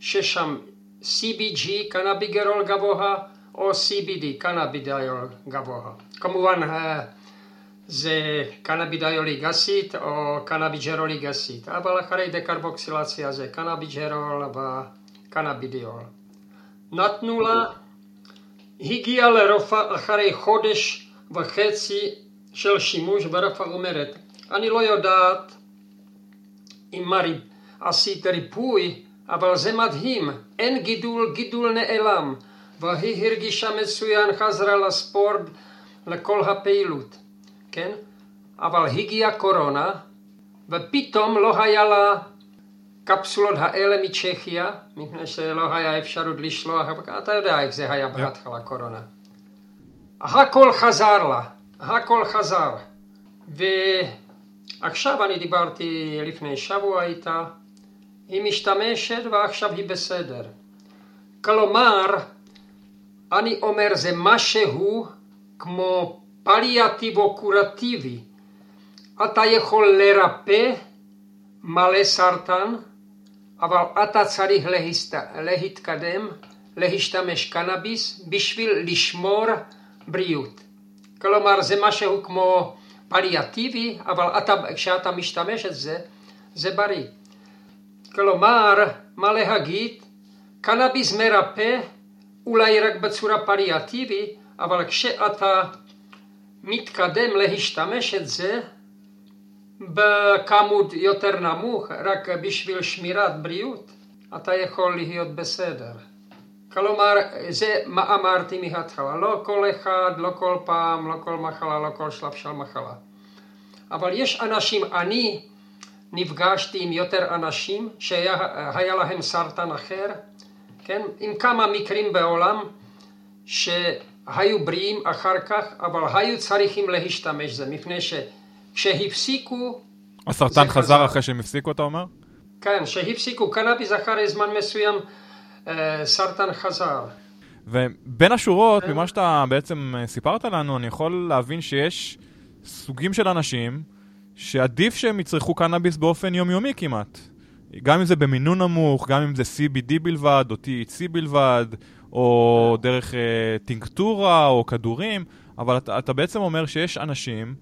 ששם CBG, קנאביגרול גבוה, או CBD, קנאבידיול גבוה. כמובן אה, זה cannabidiolic acid או cannabigerolic acid, אבל אחרי דקרבוקסילציה זה קנאביג'רול וקנאבידיול. נתנו לה, הגיעה לרופאה אחרי חודש וחצי של שימוש, ורופאה אומרת, אני לא יודעת אם עשית ריפוי אבל זה מדהים, אין גידול, גידול נעלם. והיא הרגישה מצוין, חזרה לספורט, לכל הפעילות, כן? אבל הגיעה קורונה, ופתאום לא היה לה קפסולות האלה מצ'כיה, מפני שלא היה אפשרות לשלוח, אתה יודע איך זה היה בהתחלה קורונה. הכל חזר לה, הכל חזר. ועכשיו אני דיברתי לפני שבוע איתה, היא משתמשת ועכשיו היא בסדר. כלומר, אני אומר זה משהו כמו פליאטיבו קורטיבי. אתה יכול לרפא מלא סרטן, אבל אתה צריך להסת... להתקדם, להשתמש קנאביס בשביל לשמור בריאות. כלומר זה משהו כמו פליאטיבי, אבל אתה, כשאתה משתמש את זה, זה בריא. כלומר, מה להגיד? קנאביס מרפא אולי רק בצורה פליאטיבית, אבל כשאתה מתקדם להשתמש את זה בכמות יותר נמוך, רק בשביל שמירת בריאות, אתה יכול להיות בסדר. כלומר, זה מה אמרתי מההתחלה, לא כל אחד, לא כל פעם, לא כל מחלה, לא כל שלב של מחלה. אבל יש אנשים, אני נפגשתי עם יותר אנשים שהיה להם סרטן אחר, כן, עם כמה מקרים בעולם שהיו בריאים אחר כך, אבל היו צריכים להשתמש בזה, מפני שכשהפסיקו... הסרטן חזר, חזר אחרי שהם הפסיקו, אתה אומר? כן, שהפסיקו קנאביס אחרי זמן מסוים, אה, סרטן חזר. ובין השורות, כן. ממה שאתה בעצם אה, סיפרת לנו, אני יכול להבין שיש סוגים של אנשים שעדיף שהם יצרכו קנאביס באופן יומיומי כמעט. גם אם זה במינון נמוך, גם אם זה CBD בלבד, או THC בלבד, או דרך uh, טינקטורה, או כדורים, אבל אתה, אתה בעצם אומר שיש אנשים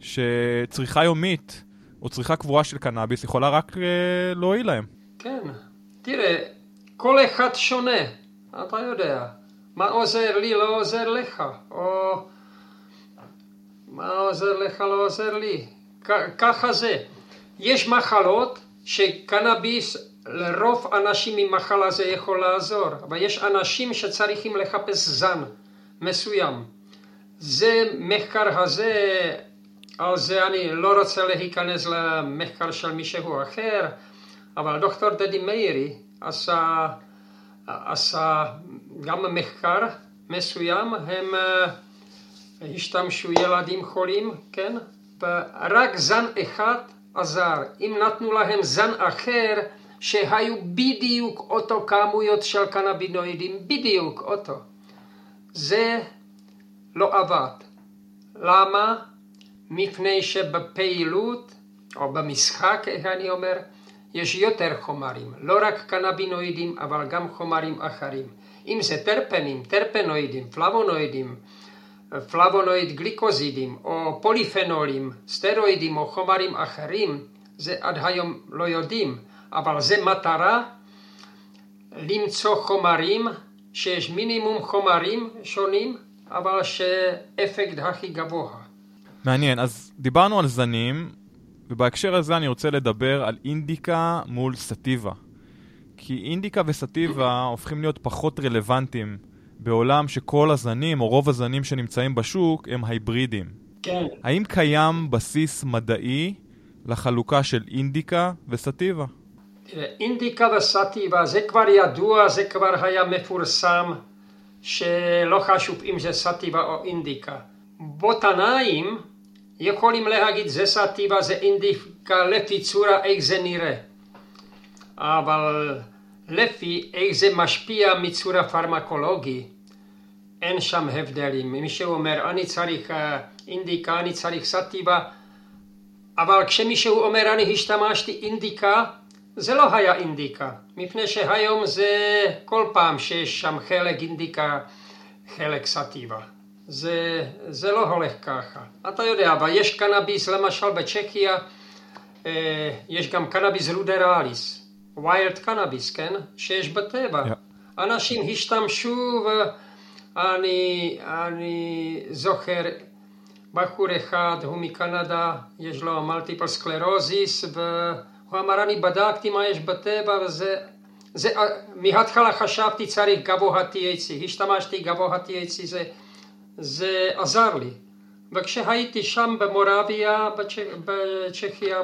שצריכה יומית, או צריכה קבועה של קנאביס, יכולה רק uh, להועיל להם. כן, תראה, כל אחד שונה, אתה יודע. מה עוזר לי לא עוזר לך, או מה עוזר לך לא עוזר לי. ככה זה. יש מחלות שקנאביס לרוב אנשים עם מחלה זה יכול לעזור, אבל יש אנשים שצריכים לחפש זן מסוים. זה מחקר הזה, על זה אני לא רוצה להיכנס למחקר של מישהו אחר, אבל דוקטור דדי מאירי עשה, עשה גם מחקר מסוים, הם אה, השתמשו ילדים חולים, כן? ורק זן אחד עזר. אם נתנו להם זן אחר, שהיו בדיוק אותו כמויות של קנבינואידים, בדיוק אותו. זה לא עבד. למה? מפני שבפעילות, או במשחק, איך אני אומר, יש יותר חומרים, לא רק קנבינואידים, אבל גם חומרים אחרים. אם זה טרפנים, טרפנואידים, פלבונואידים, פלבונואיד גליקוזידים או פוליפנולים, סטרואידים או חומרים אחרים, זה עד היום לא יודעים, אבל זה מטרה למצוא חומרים שיש מינימום חומרים שונים, אבל שאפקט הכי גבוה. מעניין, אז דיברנו על זנים, ובהקשר הזה אני רוצה לדבר על אינדיקה מול סטיבה. כי אינדיקה וסטיבה הופכים להיות פחות רלוונטיים בעולם שכל הזנים, או רוב הזנים שנמצאים בשוק, הם הייברידים. כן. האם קיים בסיס מדעי לחלוקה של אינדיקה וסטיבה? אינדיקה וסטיבה זה כבר ידוע, זה כבר היה מפורסם, שלא חשוב אם זה סטיבה או אינדיקה. בוטנאים יכולים להגיד זה סטיבה, זה אינדיקה לפי צורה איך זה נראה. אבל לפי איך זה משפיע מצורה פרמקולוגית, אין שם הבדלים. מישהו אומר, אני צריך אה, אינדיקה, אני צריך סטיבה, אבל כשמישהו אומר, אני השתמשתי אינדיקה, זה לא היה אינדיקה, מפני שהיום זה כל פעם שיש שם חלק אינדיקה, חלק סטיבה. זה, זה לא הולך ככה. אתה יודע, אבל יש קנאביס, למשל בצ'כיה, אה, יש גם קנאביס רודראליס, wild cannabis, כן? שיש בטבע. Yeah. אנשים השתמשו ואני אני זוכר בחור אחד, הוא מקנדה, יש לו multiple sclerosis והוא אמר אני בדקתי מה יש בטבע וזה זה, מההתחלה חשבתי צריך גבוה THC, השתמשתי גבוה THC, זה, זה עזר לי. וכשהייתי שם במורביה, בצ'כיה,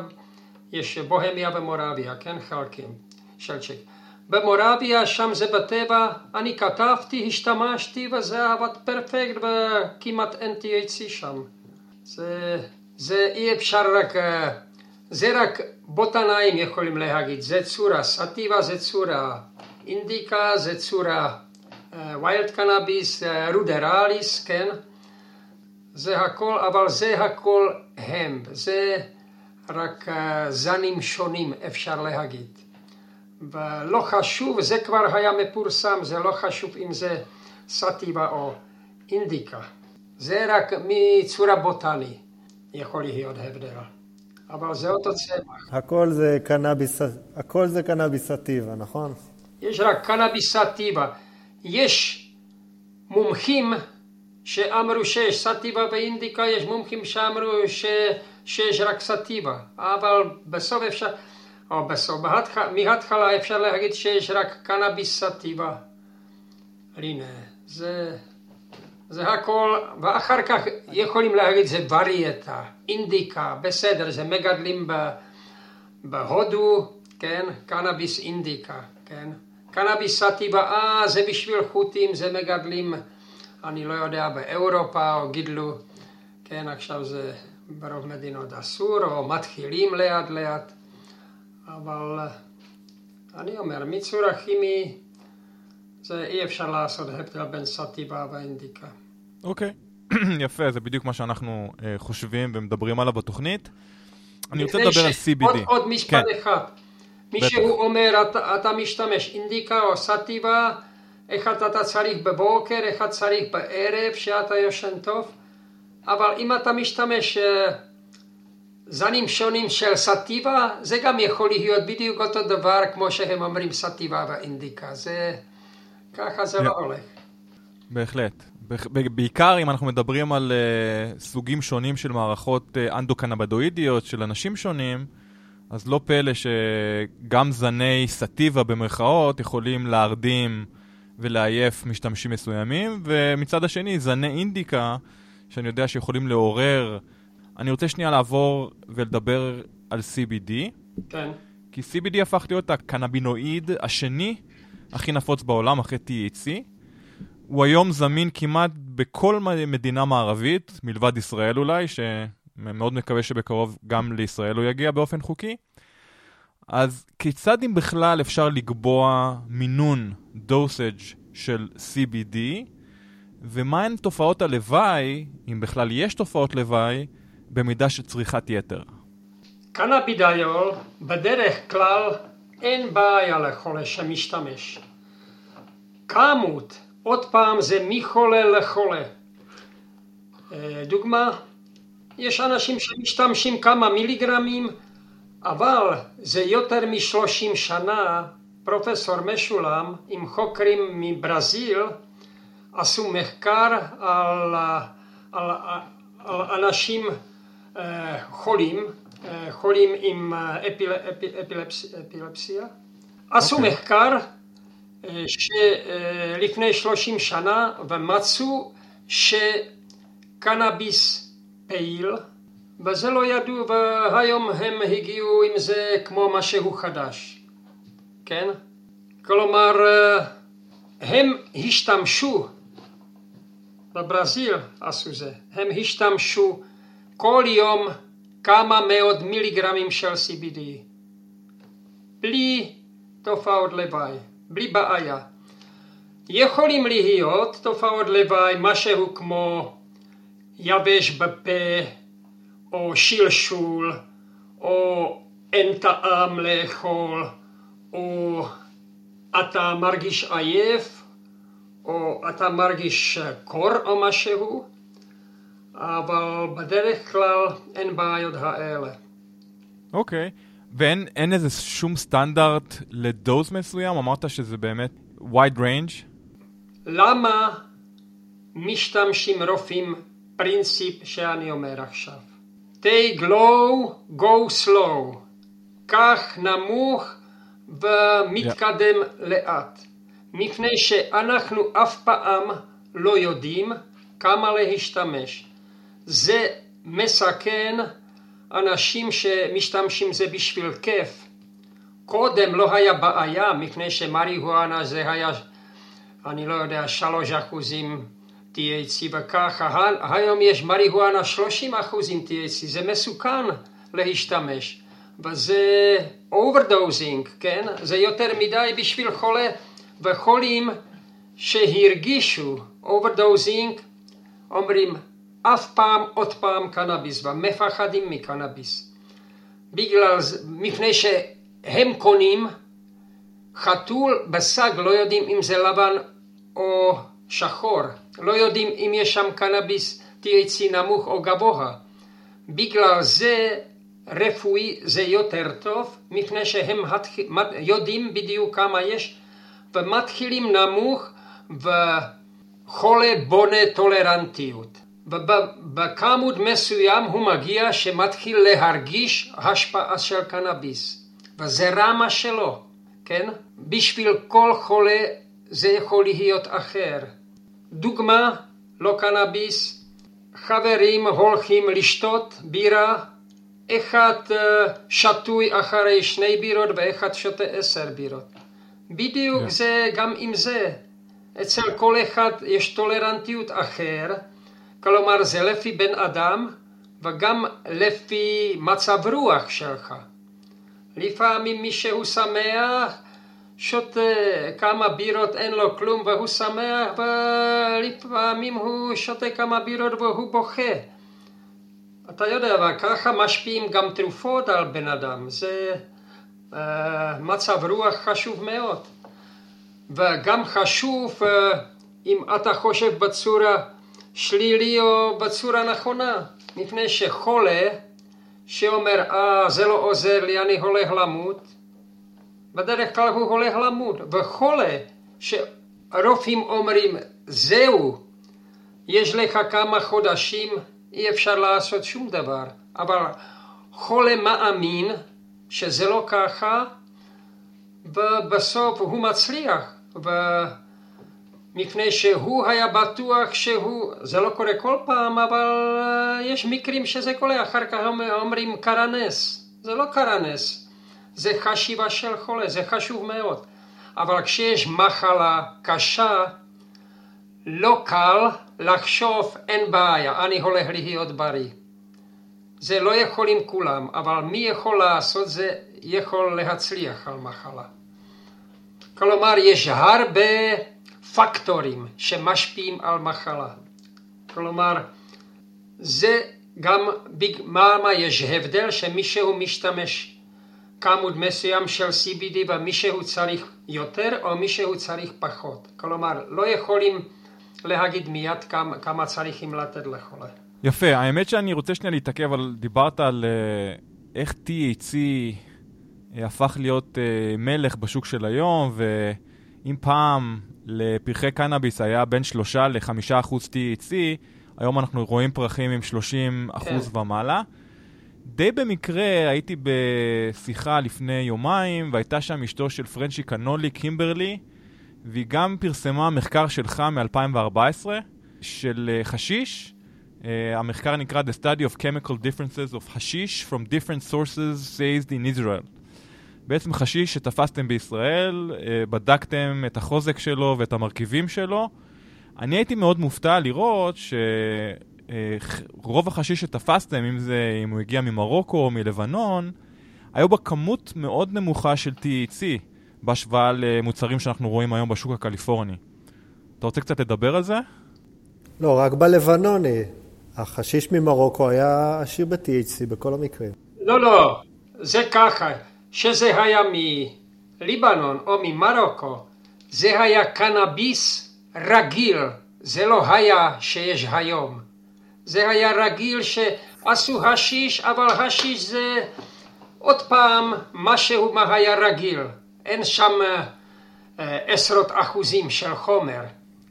יש בוהמיה ומורביה, כן חלקים של צ'כיה. במורביה, שם זה בטבע, אני כתבתי, השתמשתי וזה עבד perfect וכמעט אין THC שם. זה, זה אי אפשר רק, זה רק בוטנאים יכולים להגיד, זה צורה, סטיבה זה צורה, אינדיקה זה צורה, ויילד קנאביס, רודראליס, כן? זה הכל, אבל זה הכל הם, זה רק אה, זנים שונים אפשר להגיד. ולא חשוב, זה כבר היה מפורסם, זה לא חשוב אם זה סטיבה או אינדיקה. זה רק מצורה בוטני יכול להיות הבדל. אבל זה אותו צמח. הכל זה קנאביס, הכל זה קנאביס סטיבה, נכון? יש רק קנאביס סטיבה. יש מומחים שאמרו שיש סטיבה ואינדיקה, יש מומחים שאמרו ש... שיש רק סטיבה, אבל בסוף אפשר, או בסוף, מההתחלה אפשר להגיד שיש רק קנאביס סטיבה. הנה, זה, זה הכל, ואחר כך יכולים להגיד זה וריאטה, אינדיקה, בסדר, זה מגדלים בהודו, כן, קנאביס אינדיקה, כן. קנאביס סטיבה, אה, זה בשביל חוטים, זה מגדלים, אני לא יודע, באירופה, או גידלו, כן, עכשיו זה ברוב מדינות אסור, או מתחילים לאט לאט, אבל אה, אני אומר, מצורה כימי, זה אי אפשר לעשות הבדל בין סטיבה ואינדיקה. אוקיי, okay. יפה, זה בדיוק מה שאנחנו uh, חושבים ומדברים עליו בתוכנית. אני רוצה לדבר על CBD. עוד, עוד משפט כן. אחד. מישהו אומר, אתה, אתה משתמש אינדיקה או סטיבה, אחד אתה צריך בבוקר, אחד צריך בערב, שאתה ישן טוב, אבל אם אתה משתמש uh, זנים שונים של סטיבה, זה גם יכול להיות בדיוק אותו דבר כמו שהם אומרים סטיבה ואינדיקה, זה, ככה זה לא הולך. בהחלט. בעיקר אם אנחנו מדברים על uh, סוגים שונים של מערכות uh, אנדוקנבדואידיות של אנשים שונים, אז לא פלא שגם זני סטיבה במרכאות יכולים להרדים ולעייף משתמשים מסוימים, ומצד השני זני אינדיקה, שאני יודע שיכולים לעורר. אני רוצה שנייה לעבור ולדבר על CBD. כן. כי CBD הפך להיות הקנבינואיד השני הכי נפוץ בעולם אחרי THC. הוא היום זמין כמעט בכל מדינה מערבית, מלבד ישראל אולי, ש... מאוד מקווה שבקרוב גם לישראל הוא יגיע באופן חוקי. אז כיצד אם בכלל אפשר לקבוע מינון, דוסאג' של CBD, ומהן תופעות הלוואי, אם בכלל יש תופעות לוואי, במידה של צריכת יתר? קנאבידיול בדרך כלל אין בעיה לחולה שמשתמש. כמות, עוד פעם זה מחולה לחולה. אה, דוגמה, יש אנשים שמשתמשים כמה מיליגרמים, אבל זה יותר משלושים שנה, פרופסור משולם עם חוקרים מברזיל עשו מחקר על, על, על אנשים אה, חולים, אה, חולים עם אה, אפיל, אפיל, אפילפס, אפילפסיה. עשו okay. אוקיי. מחקר שלפני שלושים שנה ומצאו שקנאביס פעיל, וזה לא ידעו, והיום הם הגיעו עם זה כמו משהו חדש, כן? כלומר, הם השתמשו, בברזיל עשו זה, הם השתמשו כל יום כמה מאות מיליגרמים של CBD, בלי תופעות לוואי, בלי בעיה. יכולים להיות תופעות לוואי, משהו כמו יבש בפה, או שלשול, או אין טעם לאכול, או אתה מרגיש עייף, או אתה מרגיש קור או משהו, אבל בדרך כלל אין בעיות האלה. אוקיי, okay. ואין איזה שום סטנדרט לדוז מסוים? אמרת שזה באמת wide range? למה משתמשים רופאים פרינציפ שאני אומר עכשיו. take low, go slow. כך נמוך ומתקדם yeah. לאט. מפני שאנחנו אף פעם לא יודעים כמה להשתמש. זה מסכן אנשים שמשתמשים זה בשביל כיף. קודם לא היה בעיה מפני שמריהואנה זה היה, אני לא יודע, שלוש אחוזים THC וככה, היום יש מריהואנה 30 אחוזים THC, זה מסוכן להשתמש, וזה overdosing, כן? זה יותר מדי בשביל חולה, וחולים שהרגישו overdosing אומרים אף פעם עוד פעם קנאביס ומפחדים מקנאביס. בגלל, מפני שהם קונים חתול בשק, לא יודעים אם זה לבן או שחור, לא יודעים אם יש שם קנאביס THC נמוך או גבוה. בגלל זה רפואי זה יותר טוב, מפני שהם יודעים בדיוק כמה יש, ומתחילים נמוך וחולה בונה טולרנטיות. ובכמות מסוים הוא מגיע שמתחיל להרגיש השפעה של קנאביס, וזה רמה שלו, כן? בשביל כל חולה זה יכול להיות אחר. דוגמה, לא קנאביס, חברים הולכים לשתות בירה, אחד אה, שתוי אחרי שני בירות ואחד שותה עשר בירות. בדיוק yeah. זה גם עם זה. אצל כל אחד יש טולרנטיות אחר, כלומר זה לפי בן אדם וגם לפי מצב רוח שלך. לפעמים מי שהוא שמח שותה כמה בירות אין לו כלום והוא שמח ולפעמים הוא שותה כמה בירות והוא בוכה. אתה יודע, ככה משפיעים גם תרופות על בן אדם, זה uh, מצב רוח חשוב מאוד. וגם חשוב uh, אם אתה חושב בצורה שלילי או בצורה נכונה, מפני שחולה שאומר, אה, זה לא עוזר לי, אני הולך למות, בדרך כלל הוא הולך למות. וחולה שרופאים אומרים, זהו, יש לך כמה חודשים, אי אפשר לעשות שום דבר. אבל חולה מאמין שזה לא ככה, ובסוף הוא מצליח. מפני שהוא היה בטוח שהוא, זה לא קורה כל פעם, אבל אה, יש מקרים שזה קורה, אחר כך אומרים קרה נס. זה לא קרה נס, זה חשיבה של חולה, זה חשוב מאוד. אבל כשיש מחלה קשה, לא קל לחשוב אין בעיה, אני הולך להיות בריא. זה לא יכולים כולם, אבל מי יכול לעשות זה יכול להצליח על מחלה. כלומר, יש הרבה פקטורים שמשפיעים על מחלה. כלומר, זה גם מה יש הבדל שמישהו משתמש כמות מסוים של CBD ומישהו צריך יותר או מישהו צריך פחות. כלומר, לא יכולים להגיד מיד כמה, כמה צריכים לתת לחולה. יפה, האמת שאני רוצה שנייה להתעכב על, דיברת על uh, איך THC הפך להיות uh, מלך בשוק של היום, ואם פעם לפרחי קנאביס היה בין 3 ל-5 אחוז THC, היום אנחנו רואים פרחים עם 30 אחוז כן. ומעלה. די במקרה הייתי בשיחה לפני יומיים, והייתה שם אשתו של פרנצ'י קנולי, קימברלי, והיא גם פרסמה מחקר שלך מ-2014, של uh, חשיש. Uh, המחקר נקרא The Study of Chemical Differences of Hashish from Different Sources Seized in Israel. בעצם חשיש שתפסתם בישראל, אה, בדקתם את החוזק שלו ואת המרכיבים שלו. אני הייתי מאוד מופתע לראות שרוב אה, החשיש שתפסתם, אם זה, אם הוא הגיע ממרוקו או מלבנון, היו בה כמות מאוד נמוכה של THC בהשוואה למוצרים שאנחנו רואים היום בשוק הקליפורני. אתה רוצה קצת לדבר על זה? לא, רק בלבנוני. החשיש ממרוקו היה עשיר ב-THC בכל המקרים. לא, לא, זה ככה. שזה היה מליבנון או ממרוקו, זה היה קנאביס רגיל, זה לא היה שיש היום. זה היה רגיל שעשו השיש, אבל השיש זה עוד פעם משהו מה היה רגיל. אין שם אה, עשרות אחוזים של חומר,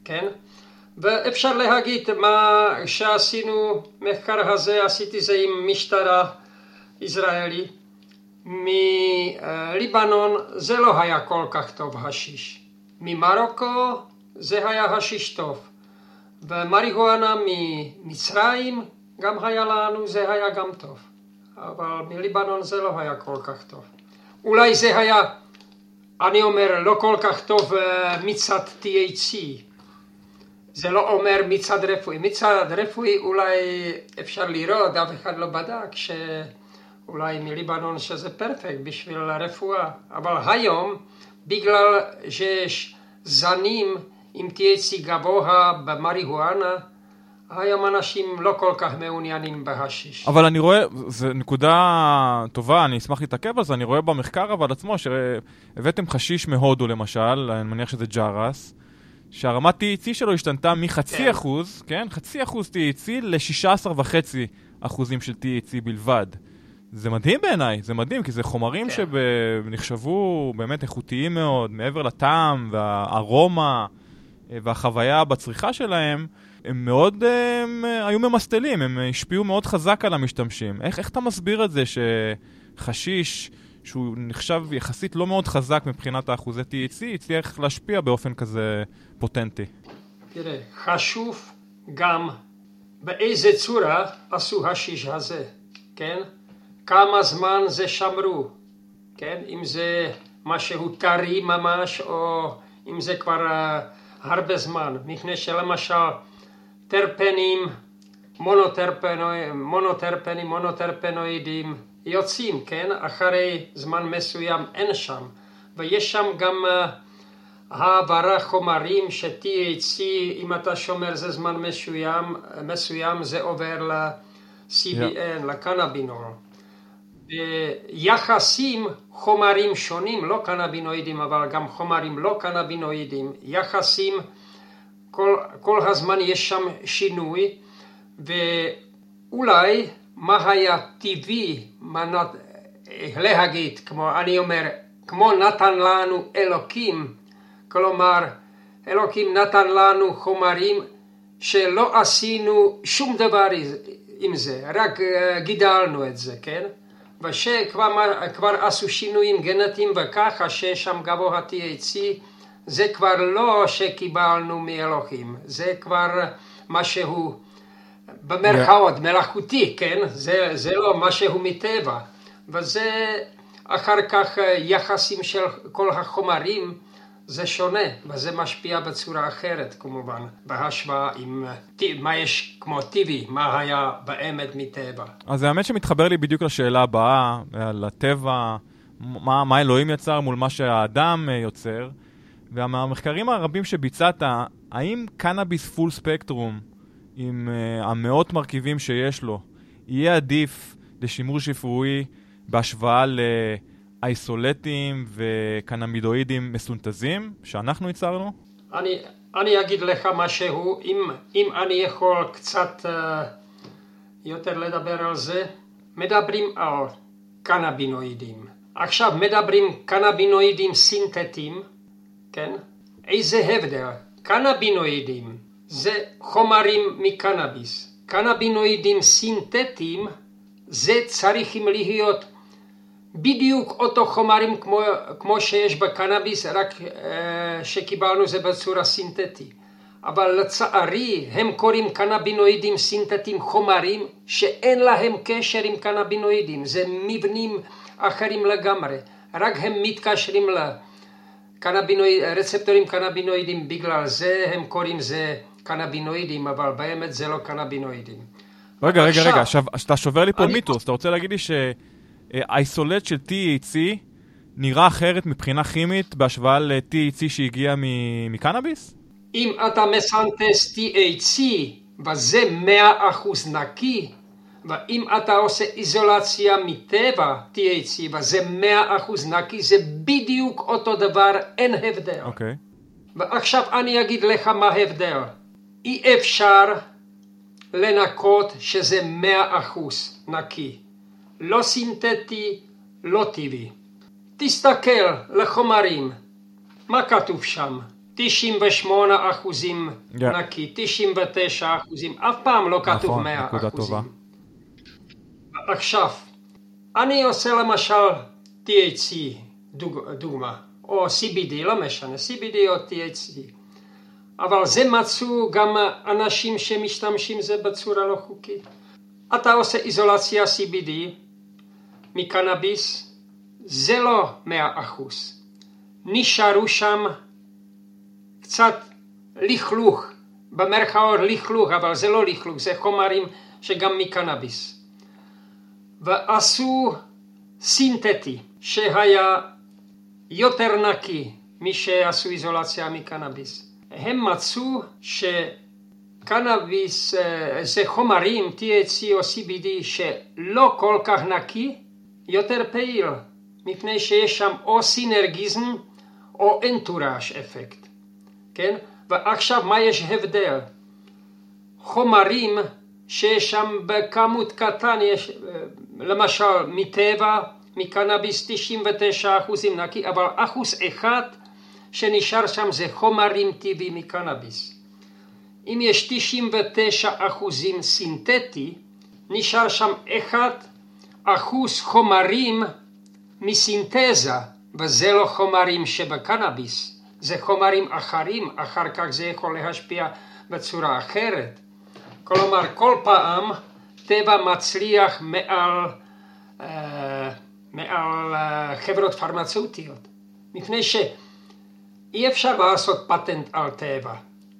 כן? ואפשר להגיד מה שעשינו מחקר הזה, עשיתי זה עם משטרה ישראלי. מליבנון זה לא היה כל כך טוב השיש. ממרוקו זה היה השיש טוב. ומריחואנה ממצרים גם היה לנו, זה היה גם טוב. אבל מליבנון זה לא היה כל כך טוב. אולי זה היה, אני אומר, לא כל כך טוב מצד THC. זה לא אומר מצד רפואי. מצד רפואי אולי אפשר לראות, אף אחד לא בדק, ש... אולי מליבנון שזה פרפקט בשביל הרפואה, אבל היום בגלל שיש זנים עם THC גבוה במריהואנה, היום אנשים לא כל כך מעוניינים בהשיש. אבל אני רואה, זו נקודה טובה, אני אשמח להתעכב על זה, אני רואה במחקר אבל עצמו שהבאתם חשיש מהודו למשל, אני מניח שזה ג'רס, שהרמת THC שלו השתנתה מחצי כן. אחוז, כן? חצי אחוז THC ל-16 וחצי אחוזים של THC בלבד. זה מדהים בעיניי, זה מדהים, כי זה חומרים כן. שנחשבו באמת איכותיים מאוד, מעבר לטעם והארומה אה, והחוויה בצריכה שלהם, הם מאוד הם, אה, היו ממסטלים, הם השפיעו מאוד חזק על המשתמשים. איך, איך אתה מסביר את זה שחשיש, שהוא נחשב יחסית לא מאוד חזק מבחינת האחוזי THC, הצליח להשפיע באופן כזה פוטנטי? תראה, חשוב גם באיזה צורה עשו השיש הזה, כן? כמה זמן זה שמרו, כן? אם זה משהו טרי ממש, או אם זה כבר uh, הרבה זמן. מפני שלמשל, טרפנים, מונוטרפנוי, מונוטרפנים, מונוטרפנואידים יוצאים, כן? אחרי זמן מסוים אין שם. ויש שם גם uh, העברה חומרים ש-THC, אם אתה שומר זה זמן מסוים, מסוים זה עובר ל-CBN, לקנבינול. יחסים חומרים שונים, לא קנבינואידים, אבל גם חומרים לא קנבינואידים, יחסים, כל, כל הזמן יש שם שינוי, ואולי מה היה טבעי, מה נת... להגיד, כמו אני אומר, כמו נתן לנו אלוקים, כלומר, אלוקים נתן לנו חומרים שלא עשינו שום דבר עם זה, רק גידלנו את זה, כן? ושכבר עשו שינויים גנטיים וככה ששם גבוה THC, זה כבר לא שקיבלנו מאלוהים, זה כבר משהו במרכאות, yeah. מלאכותי, כן? זה, זה לא משהו מטבע. וזה אחר כך יחסים של כל החומרים, זה שונה, וזה משפיע בצורה אחרת כמובן, בהשוואה עם מה יש כמו טבעי, מה היה באמת מטבע. אז האמת שמתחבר לי בדיוק לשאלה הבאה, על הטבע, מה, מה אלוהים יצר מול מה שהאדם יוצר, והמחקרים הרבים שביצעת, האם קנאביס פול ספקטרום, עם uh, המאות מרכיבים שיש לו, יהיה עדיף לשימוש רפואי בהשוואה ל... אייסולטים וקנמידואידים מסונתזים שאנחנו ייצרנו? אני, אני אגיד לך משהו, אם, אם אני יכול קצת uh, יותר לדבר על זה, מדברים על קנבינואידים. עכשיו מדברים קנבינואידים סינתטיים, כן? איזה הבדל? קנבינואידים זה חומרים מקנאביס. קנבינואידים סינתטיים זה צריכים להיות בדיוק אותו חומרים כמו, כמו שיש בקנאביס, רק אה, שקיבלנו זה בצורה סינתטית. אבל לצערי הם קוראים קנבינואידים סינתטיים חומרים שאין להם קשר עם קנבינואידים, זה מבנים אחרים לגמרי, רק הם מתקשרים לרצפטורים קנבינואידים, בגלל זה הם קוראים זה קנבינואידים, אבל באמת זה לא קנבינואידים. רגע, רגע, רגע, עכשיו, אתה שובר לי פה אני... מיתוס, אתה רוצה להגיד לי ש... האיסולט של THC נראה אחרת מבחינה כימית בהשוואה ל-THC שהגיע מקנאביס? אם אתה מסנטס THC וזה 100% נקי, ואם אתה עושה איזולציה מטבע THC וזה 100% נקי, זה בדיוק אותו דבר, אין הבדל. אוקיי. Okay. ועכשיו אני אגיד לך מה ההבדל. אי אפשר לנקות שזה 100% נקי. לא סינתטי, לא טבעי. תסתכל לחומרים, מה כתוב שם? 98 אחוזים yeah. נקי, 99 אחוזים, אף פעם לא כתוב נכון, 100 אחוזים. טובה. עכשיו, אני עושה למשל THC, דוג, דוגמה, או CBD, לא משנה, CBD או THC, אבל זה מצאו גם אנשים שמשתמשים זה בצורה לא חוקית. אתה עושה איזולציה CBD, מקנאביס זה לא מאה אחוז. נשארו שם קצת לכלוך, במרכאות לכלוך, אבל זה לא לכלוך, זה חומרים שגם מקנאביס. ועשו סינתטי שהיה יותר נקי משעשו איזולציה מקנאביס. הם מצאו קנאביס אה, זה חומרים, THC או CBD, שלא כל כך נקי, יותר פעיל, מפני שיש שם או סינרגיזם או אנטוראז' אפקט, כן? ועכשיו מה יש הבדל? חומרים שיש שם בכמות קטן, יש למשל מטבע, מקנאביס 99 אחוזים נקי, אבל אחוז אחד שנשאר שם זה חומרים טבעי מקנאביס. אם יש 99 אחוזים סינתטי, נשאר שם אחד אחוז חומרים מסינתזה, וזה לא חומרים שבקנאביס, זה חומרים אחרים, אחר כך זה יכול להשפיע בצורה אחרת. כלומר, כל פעם טבע מצליח מעל, uh, מעל uh, חברות פרמצאוטיות, מפני שאי אפשר לעשות פטנט על טבע,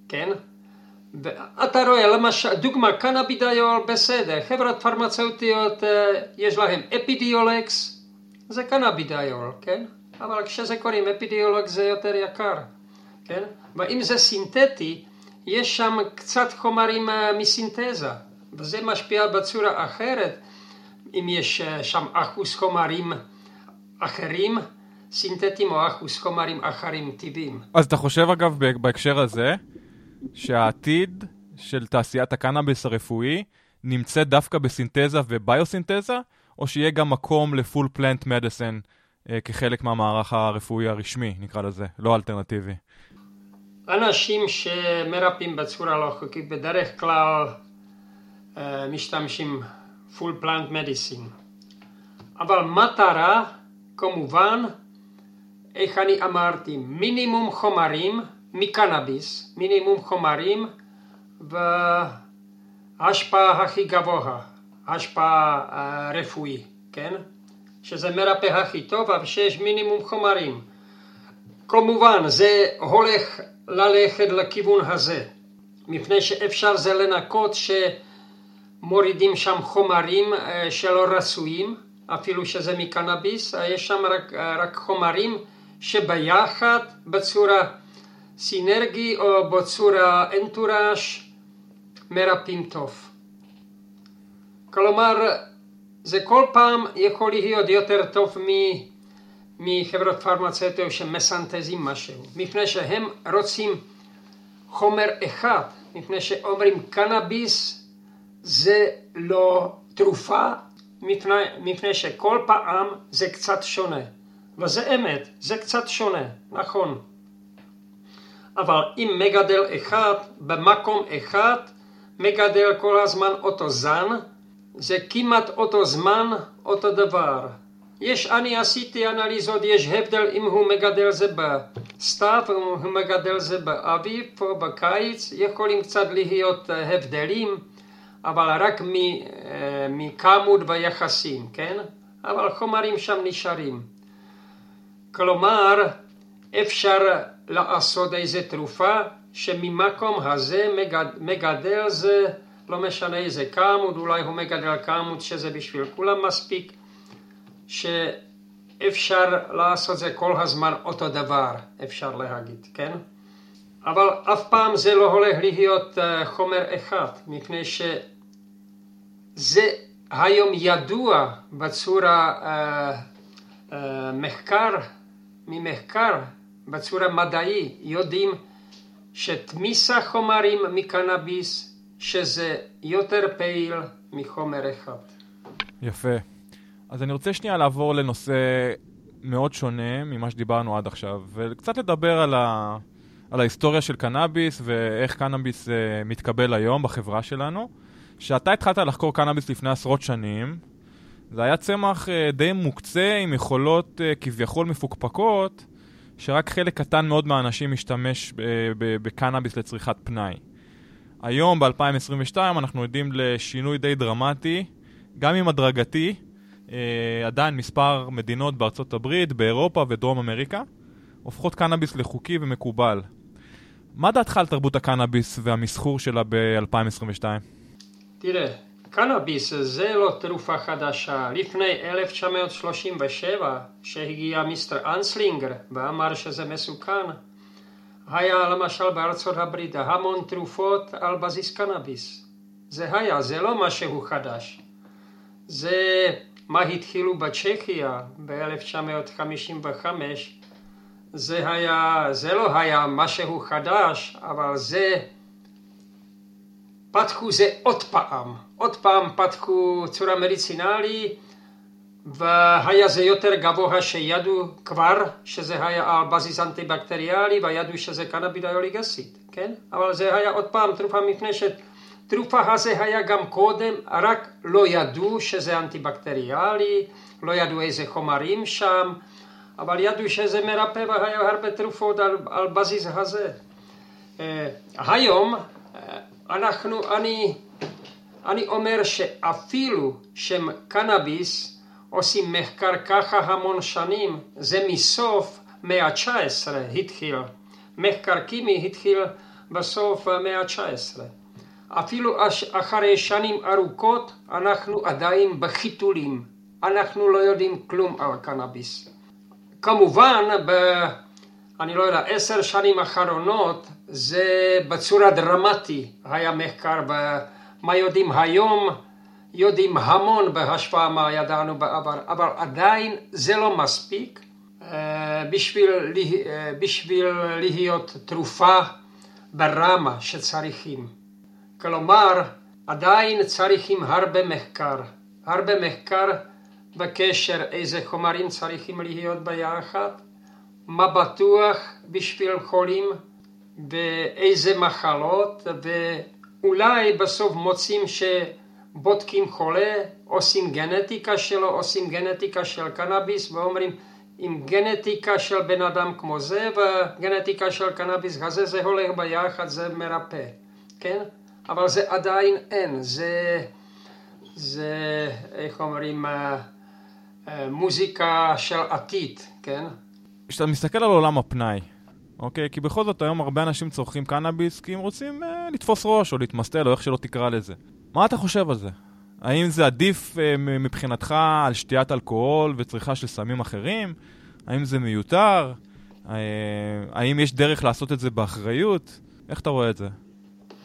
כן? אתה רואה, למשל, דוגמה, קנאבידיול בסדר, חברות פרמצאוטיות אה, יש להם אפידיולקס, זה קנאבידיול, כן? אבל כשזה קוראים אפידיולקס זה יותר יקר, כן? ואם זה סינתטי, יש שם קצת חומרים אה, מסינתזה, וזה משפיע בצורה אחרת, אם יש אה, שם אחוז חומרים אחרים, סינתטיים או אחוז חומרים אחרים טבעיים. אז אתה חושב אגב בהקשר הזה, שהעתיד של תעשיית הקנאביס הרפואי נמצא דווקא בסינתזה וביוסינתזה, או שיהיה גם מקום לפול פלנט מדיסן כחלק מהמערך הרפואי הרשמי, נקרא לזה, לא אלטרנטיבי? אנשים שמרפאים בצורה לא חוקית בדרך כלל uh, משתמשים פול פלנט מדיסין. אבל מטרה, כמובן, איך אני אמרתי, מינימום חומרים מקנאביס, מינימום חומרים והשפעה הכי גבוה, השפעה uh, רפואי, כן? שזה מרפא הכי טוב, אבל שיש מינימום חומרים. כמובן, זה הולך ללכת לכיוון הזה, מפני שאפשר זה לנקות שמורידים שם חומרים uh, שלא רצויים, אפילו שזה מקנאביס, יש שם רק, רק חומרים שביחד בצורה סינרגי או בצורה אנטוראז' מרפאים טוב. כלומר, זה כל פעם יכול להיות יותר טוב מחברות פרמצטיות שמסנטזים משהו, מפני שהם רוצים חומר אחד, מפני שאומרים קנאביס זה לא תרופה, מפני, מפני שכל פעם זה קצת שונה. וזה אמת, זה קצת שונה, נכון. אבל אם מגדל אחד במקום אחד מגדל כל הזמן אותו זן, זה כמעט אותו זמן, אותו דבר. יש, אני עשיתי אנליזות, יש הבדל אם הוא מגדל זה בסתיו, אם הוא מגדל זה באביב או בקיץ, יכולים קצת להיות אה, הבדלים, אבל רק אה, מכמות ויחסים, כן? אבל חומרים שם נשארים. כלומר, אפשר לעשות איזה תרופה שממקום הזה מגד, מגדל זה לא משנה איזה כמות, אולי הוא מגדל כמות שזה בשביל כולם מספיק, שאפשר לעשות זה כל הזמן אותו דבר, אפשר להגיד, כן? אבל אף פעם זה לא הולך להיות uh, חומר אחד, מפני שזה היום ידוע בצורה uh, uh, מחקר, ממחקר בצורה מדעי יודעים שתמיסה חומרים מקנאביס שזה יותר פעיל מחומר אחד. יפה. אז אני רוצה שנייה לעבור לנושא מאוד שונה ממה שדיברנו עד עכשיו, וקצת לדבר על, ה... על ההיסטוריה של קנאביס ואיך קנאביס uh, מתקבל היום בחברה שלנו. כשאתה התחלת לחקור קנאביס לפני עשרות שנים, זה היה צמח uh, די מוקצה עם יכולות uh, כביכול מפוקפקות, שרק חלק קטן מאוד מהאנשים משתמש בקנאביס לצריכת פנאי. היום, ב-2022, אנחנו עדים לשינוי די דרמטי, גם אם הדרגתי, אה, עדיין מספר מדינות בארצות הברית, באירופה ודרום אמריקה, הופכות קנאביס לחוקי ומקובל. מה דעתך על תרבות הקנאביס והמסחור שלה ב-2022? תראה, קנאביס זה לא תרופה חדשה. לפני 1937, שהגיע מיסטר אנסלינגר ואמר שזה מסוכן, היה למשל בארצות הברית המון תרופות על בסיס קנאביס. זה היה, זה לא משהו חדש. זה מה התחילו בצ'כיה ב-1955, זה היה, זה לא היה משהו חדש, אבל זה, פתחו זה עוד פעם, עוד פעם פתחו צורה מדיצינלית והיה זה יותר גבוה שידעו כבר שזה היה על בסיס אנטי-בקטריאלי וידעו שזה קנאבידיוליגסית, כן? אבל זה היה עוד פעם תרופה מפני שתרופה הזה היה גם קודם, רק לא ידעו שזה אנטי-בקטריאלי, לא ידעו איזה חומרים שם, אבל ידעו שזה מרפא והיה הרבה תרופות על, על בסיס הזה. אה, היום אה, אנחנו, אני, אני אומר שאפילו שם קנאביס עושים מחקר ככה המון שנים, זה מסוף מאה ה-19 התחיל. מחקר קימי התחיל בסוף המאה ה-19. אפילו אחרי שנים ארוכות אנחנו עדיין בחיתולים. אנחנו לא יודעים כלום על קנאביס. כמובן, ב... אני לא יודע, עשר שנים האחרונות זה בצורה דרמטית היה מחקר במה יודעים היום יודעים המון בהשוואה מה ידענו בעבר, אבל עדיין זה לא מספיק אה, בשביל, אה, בשביל להיות תרופה ברמה שצריכים. כלומר, עדיין צריכים הרבה מחקר, הרבה מחקר בקשר איזה חומרים צריכים להיות ביחד, מה בטוח בשביל חולים ואיזה מחלות, ואולי בסוף מוצאים ש... בודקים חולה, עושים גנטיקה שלו, עושים גנטיקה של קנאביס ואומרים עם גנטיקה של בן אדם כמו זה וגנטיקה של קנאביס הזה זה הולך ביחד, זה מרפא, כן? אבל זה עדיין אין, זה, זה איך אומרים, אה, אה, מוזיקה של עתיד, כן? כשאתה מסתכל על עולם הפנאי, אוקיי? כי בכל זאת היום הרבה אנשים צורכים קנאביס כי הם רוצים אה, לתפוס ראש או להתמסטל או איך שלא תקרא לזה. מה אתה חושב על זה? האם זה עדיף אה, מבחינתך על שתיית אלכוהול וצריכה של סמים אחרים? האם זה מיותר? אה, האם יש דרך לעשות את זה באחריות? איך אתה רואה את זה?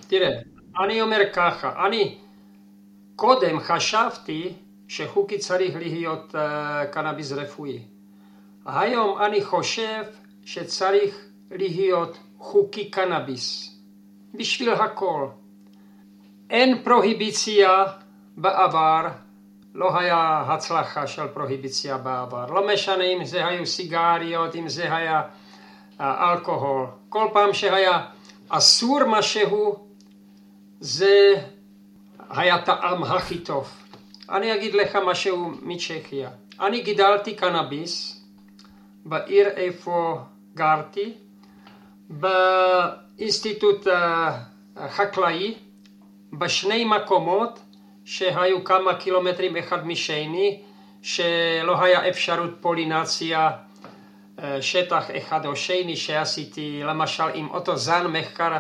תראה, אני אומר ככה, אני קודם חשבתי שחוקי צריך להיות uh, קנאביס רפואי. היום אני חושב שצריך להיות חוקי קנאביס בשביל הכל. אין פרוהיביציה בעבר, לא היה הצלחה של פרוהיביציה בעבר. לא משנה אם זה היו סיגריות, אם זה היה אה, אלכוהול. כל פעם שהיה אסור משהו, זה היה טעם הכי טוב. אני אגיד לך משהו מצ'כיה. אני גידלתי קנאביס בעיר איפה גרתי, באינסטיטוט החקלאי, בשני מקומות שהיו כמה קילומטרים אחד משני, שלא היה אפשרות פולינציה אה, שטח אחד או שני שעשיתי למשל עם אותו זן מחקר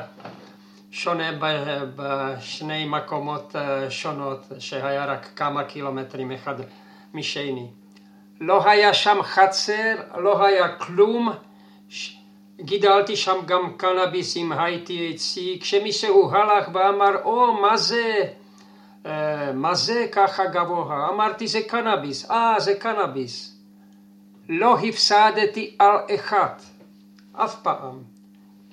שונה בשני מקומות אה, שונות שהיה רק כמה קילומטרים אחד משני. לא היה שם חצר, לא היה כלום, גידלתי שם גם קנאביס עם היי-THC, כשמישהו הלך ואמר, או, oh, מה זה, uh, מה זה ככה גבוה? אמרתי, זה קנאביס. אה, זה קנאביס. לא הפסדתי על אחד, אף פעם.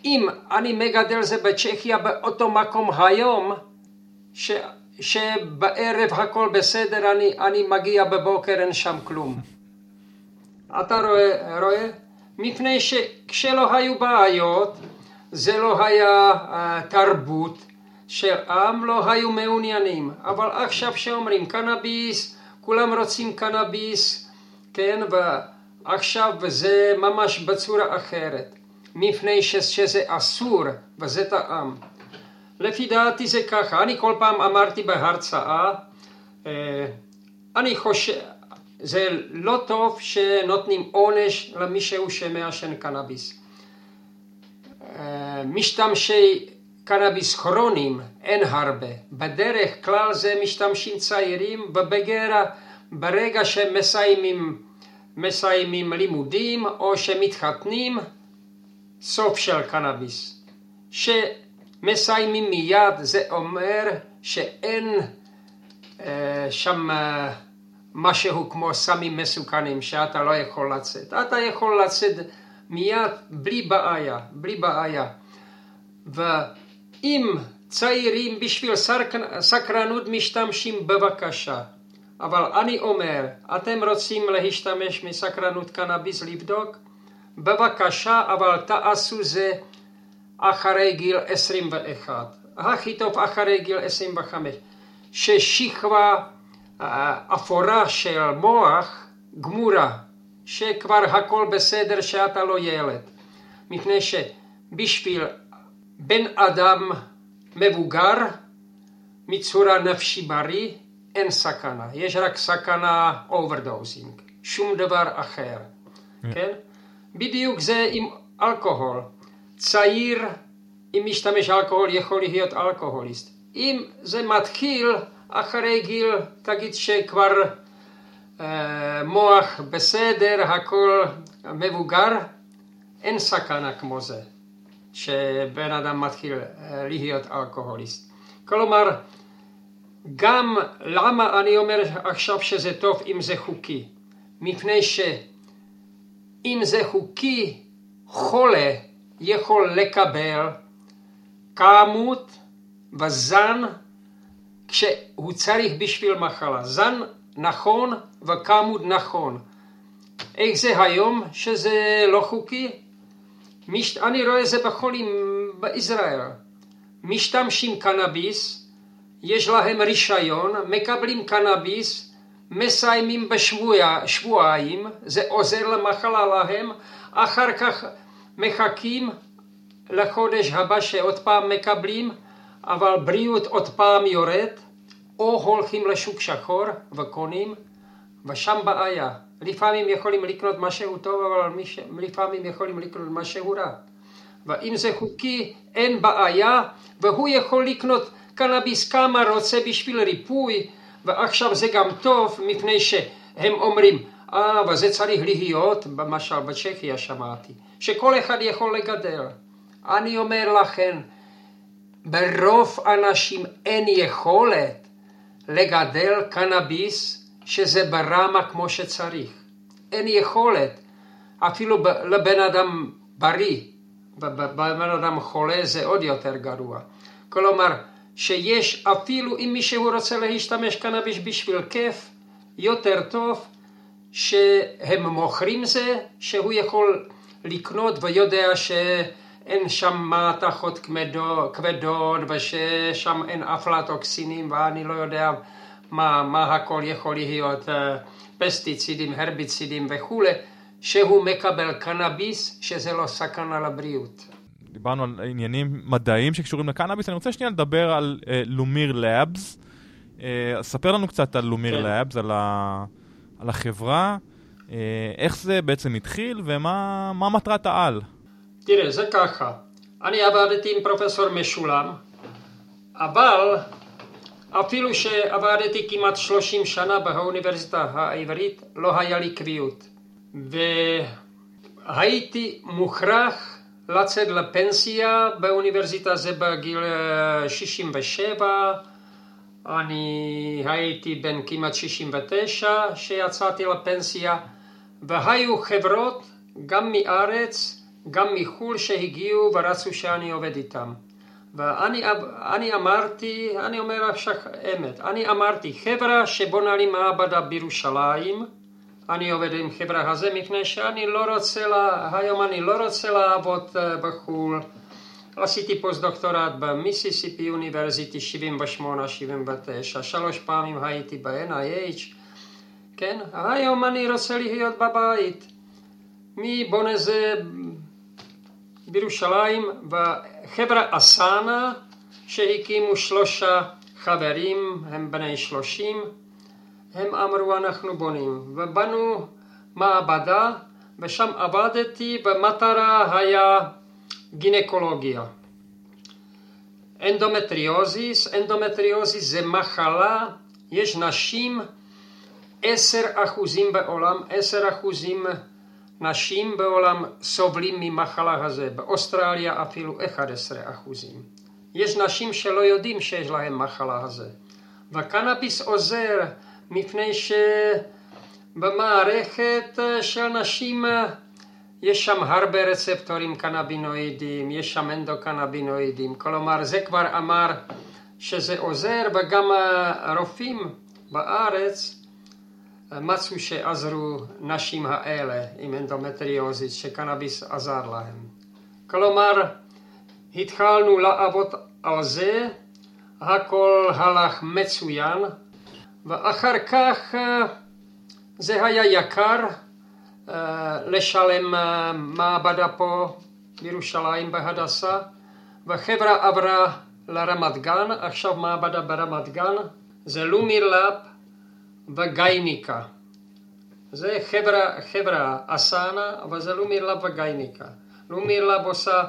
אם אני מגדל זה בצ'כיה באותו מקום היום, ש, שבערב הכל בסדר, אני, אני מגיע בבוקר, אין שם כלום. אתה רואה? רואה? מפני שכשלא היו בעיות, זה לא היה uh, תרבות של עם, לא היו מעוניינים. אבל עכשיו שאומרים קנאביס, כולם רוצים קנאביס, כן, ועכשיו זה ממש בצורה אחרת. מפני שזה אסור וזה טעם. לפי דעתי זה ככה, אני כל פעם אמרתי בהרצאה, אה, אני חושב, זה לא טוב שנותנים עונש למישהו שמעשן קנאביס. אה, משתמשי קנאביס כרוניים אין הרבה. בדרך כלל זה משתמשים צעירים ובגרה ברגע שמסיימים מסיימים לימודים או שמתחתנים סוף של קנאביס, שמסיימים מיד, זה אומר שאין אה, שם אה, משהו כמו סמים מסוכנים שאתה לא יכול לצאת. אתה יכול לצאת מיד בלי בעיה, בלי בעיה. ואם צעירים בשביל סקרנות משתמשים בבקשה, אבל אני אומר, אתם רוצים להשתמש מסקרנות קנאביס לבדוק? בבקשה, אבל תעשו זה אחרי גיל 21. הכי טוב אחרי גיל 25. ששכבה אה, אפורה של מוח גמורה, שכבר הכל בסדר שאתה לא ילד. מפני שבשביל בן אדם מבוגר מצורה נפשי בריא אין סכנה, יש רק סכנה overdosing, שום דבר אחר, כן? כן? בדיוק זה עם אלכוהול. צעיר אם משתמש אלכוהול יכול להיות אלכוהוליסט. אם זה מתחיל אחרי גיל, תגיד שכבר אה, מוח בסדר, הכל מבוגר, אין סכנה כמו זה, שבן אדם מתחיל אה, להיות אלכוהוליסט. כלומר, גם למה אני אומר עכשיו שזה טוב אם זה חוקי? מפני שאם זה חוקי, חולה יכול לקבל כמות וזן כשהוא צריך בשביל מחלה. זן נכון וכמות נכון. איך זה היום שזה לא חוקי? מש... אני רואה זה בחולים בישראל. משתמשים קנאביס, יש להם רישיון, מקבלים קנאביס, מסיימים בשבועיים, זה עוזר למחלה להם, אחר כך מחכים לחודש הבא שעוד פעם מקבלים, אבל בריאות עוד פעם יורד, או הולכים לשוק שחור וקונים, ושם בעיה. לפעמים יכולים לקנות משהו טוב, אבל לפעמים יכולים לקנות משהו רע. ואם זה חוקי, אין בעיה, והוא יכול לקנות קנאביס כמה רוצה בשביל ריפוי, ועכשיו זה גם טוב, מפני שהם אומרים, אה, וזה צריך להיות, למשל בצ'כיה שמעתי, שכל אחד יכול לגדל. אני אומר לכם, ברוב אנשים אין יכולת לגדל קנאביס שזה ברמה כמו שצריך. אין יכולת. אפילו לבן אדם בריא, בבן אדם חולה זה עוד יותר גרוע. כלומר, שיש אפילו אם מישהו רוצה להשתמש קנאביס בשביל כיף, יותר טוב שהם מוכרים זה, שהוא יכול לקנות ויודע ש... אין שם מתכות כבדות וששם אין אפלטוקסינים ואני לא יודע מה, מה הכל יכול להיות, אה, פסטיצידים, הרביצידים וכולי, שהוא מקבל קנאביס שזה לא סכנה לבריאות. דיברנו על עניינים מדעיים שקשורים לקנאביס, אני רוצה שנייה לדבר על uh, לומיר לאבס. Uh, ספר לנו קצת על לומיר כן. לאבס, על, ה, על החברה, uh, איך זה בעצם התחיל ומה מטרת העל. תראה, זה ככה, אני עבדתי עם פרופסור משולם, אבל אפילו שעבדתי כמעט 30 שנה באוניברסיטה העברית, לא היה לי קביעות. והייתי מוכרח לצאת לפנסיה באוניברסיטה זה בגיל 67, אני הייתי בן כמעט 69 שיצאתי לפנסיה, והיו חברות גם מארץ גם מחו"ל שהגיעו ורצו שאני עובד איתם. ואני אני אמרתי, אני אומר עכשיו אמת, אני אמרתי חברה שבונה לי מעבדה בירושלים, אני עובד עם חברה הזה מפני שאני לא רוצה, לה, היום אני לא רוצה לעבוד אה, בחו"ל. עשיתי פוסט דוקטורט במיסיסיפי אוניברסיטי 78-79, שלוש פעמים הייתי ב-NIH, כן? היום אני רוצה להיות בבית. מי בונה זה בירושלים וחברה אסנה שהקימו שלושה חברים, הם בני שלושים, הם אמרו אנחנו בונים ובנו מעבדה ושם עבדתי במטרה היה גינקולוגיה. אנדומטריוזיס, אנדומטריוזיס זה מחלה, יש נשים, עשר אחוזים בעולם, עשר אחוזים נשים בעולם סובלים ממחלה הזה, באוסטרליה אפילו 11 אחוזים. יש נשים שלא יודעים שיש להם מחלה הזה. והקנאביס עוזר מפני שבמערכת של נשים יש שם הרבה רצפטורים קנבינואידים, יש שם אנדוקנבינואידים, כלומר זה כבר אמר שזה עוזר וגם הרופאים בארץ מצאו שעזרו נשים האלה עם אנדומטריוזיס, שקנאביס עזר להם. כלומר, התחלנו לעבוד על זה, הכל הלך מצוין, ואחר כך זה היה יקר לשלם מעבדה פה בירושלים בהדסה, וחברה עברה לרמת גן, עכשיו מעבדה ברמת גן, זה לומירלאפ וגייניקה. זה חברה, חברה אסנה, אבל זה לומירלאפ וגייניקה. לומירלאפ עושה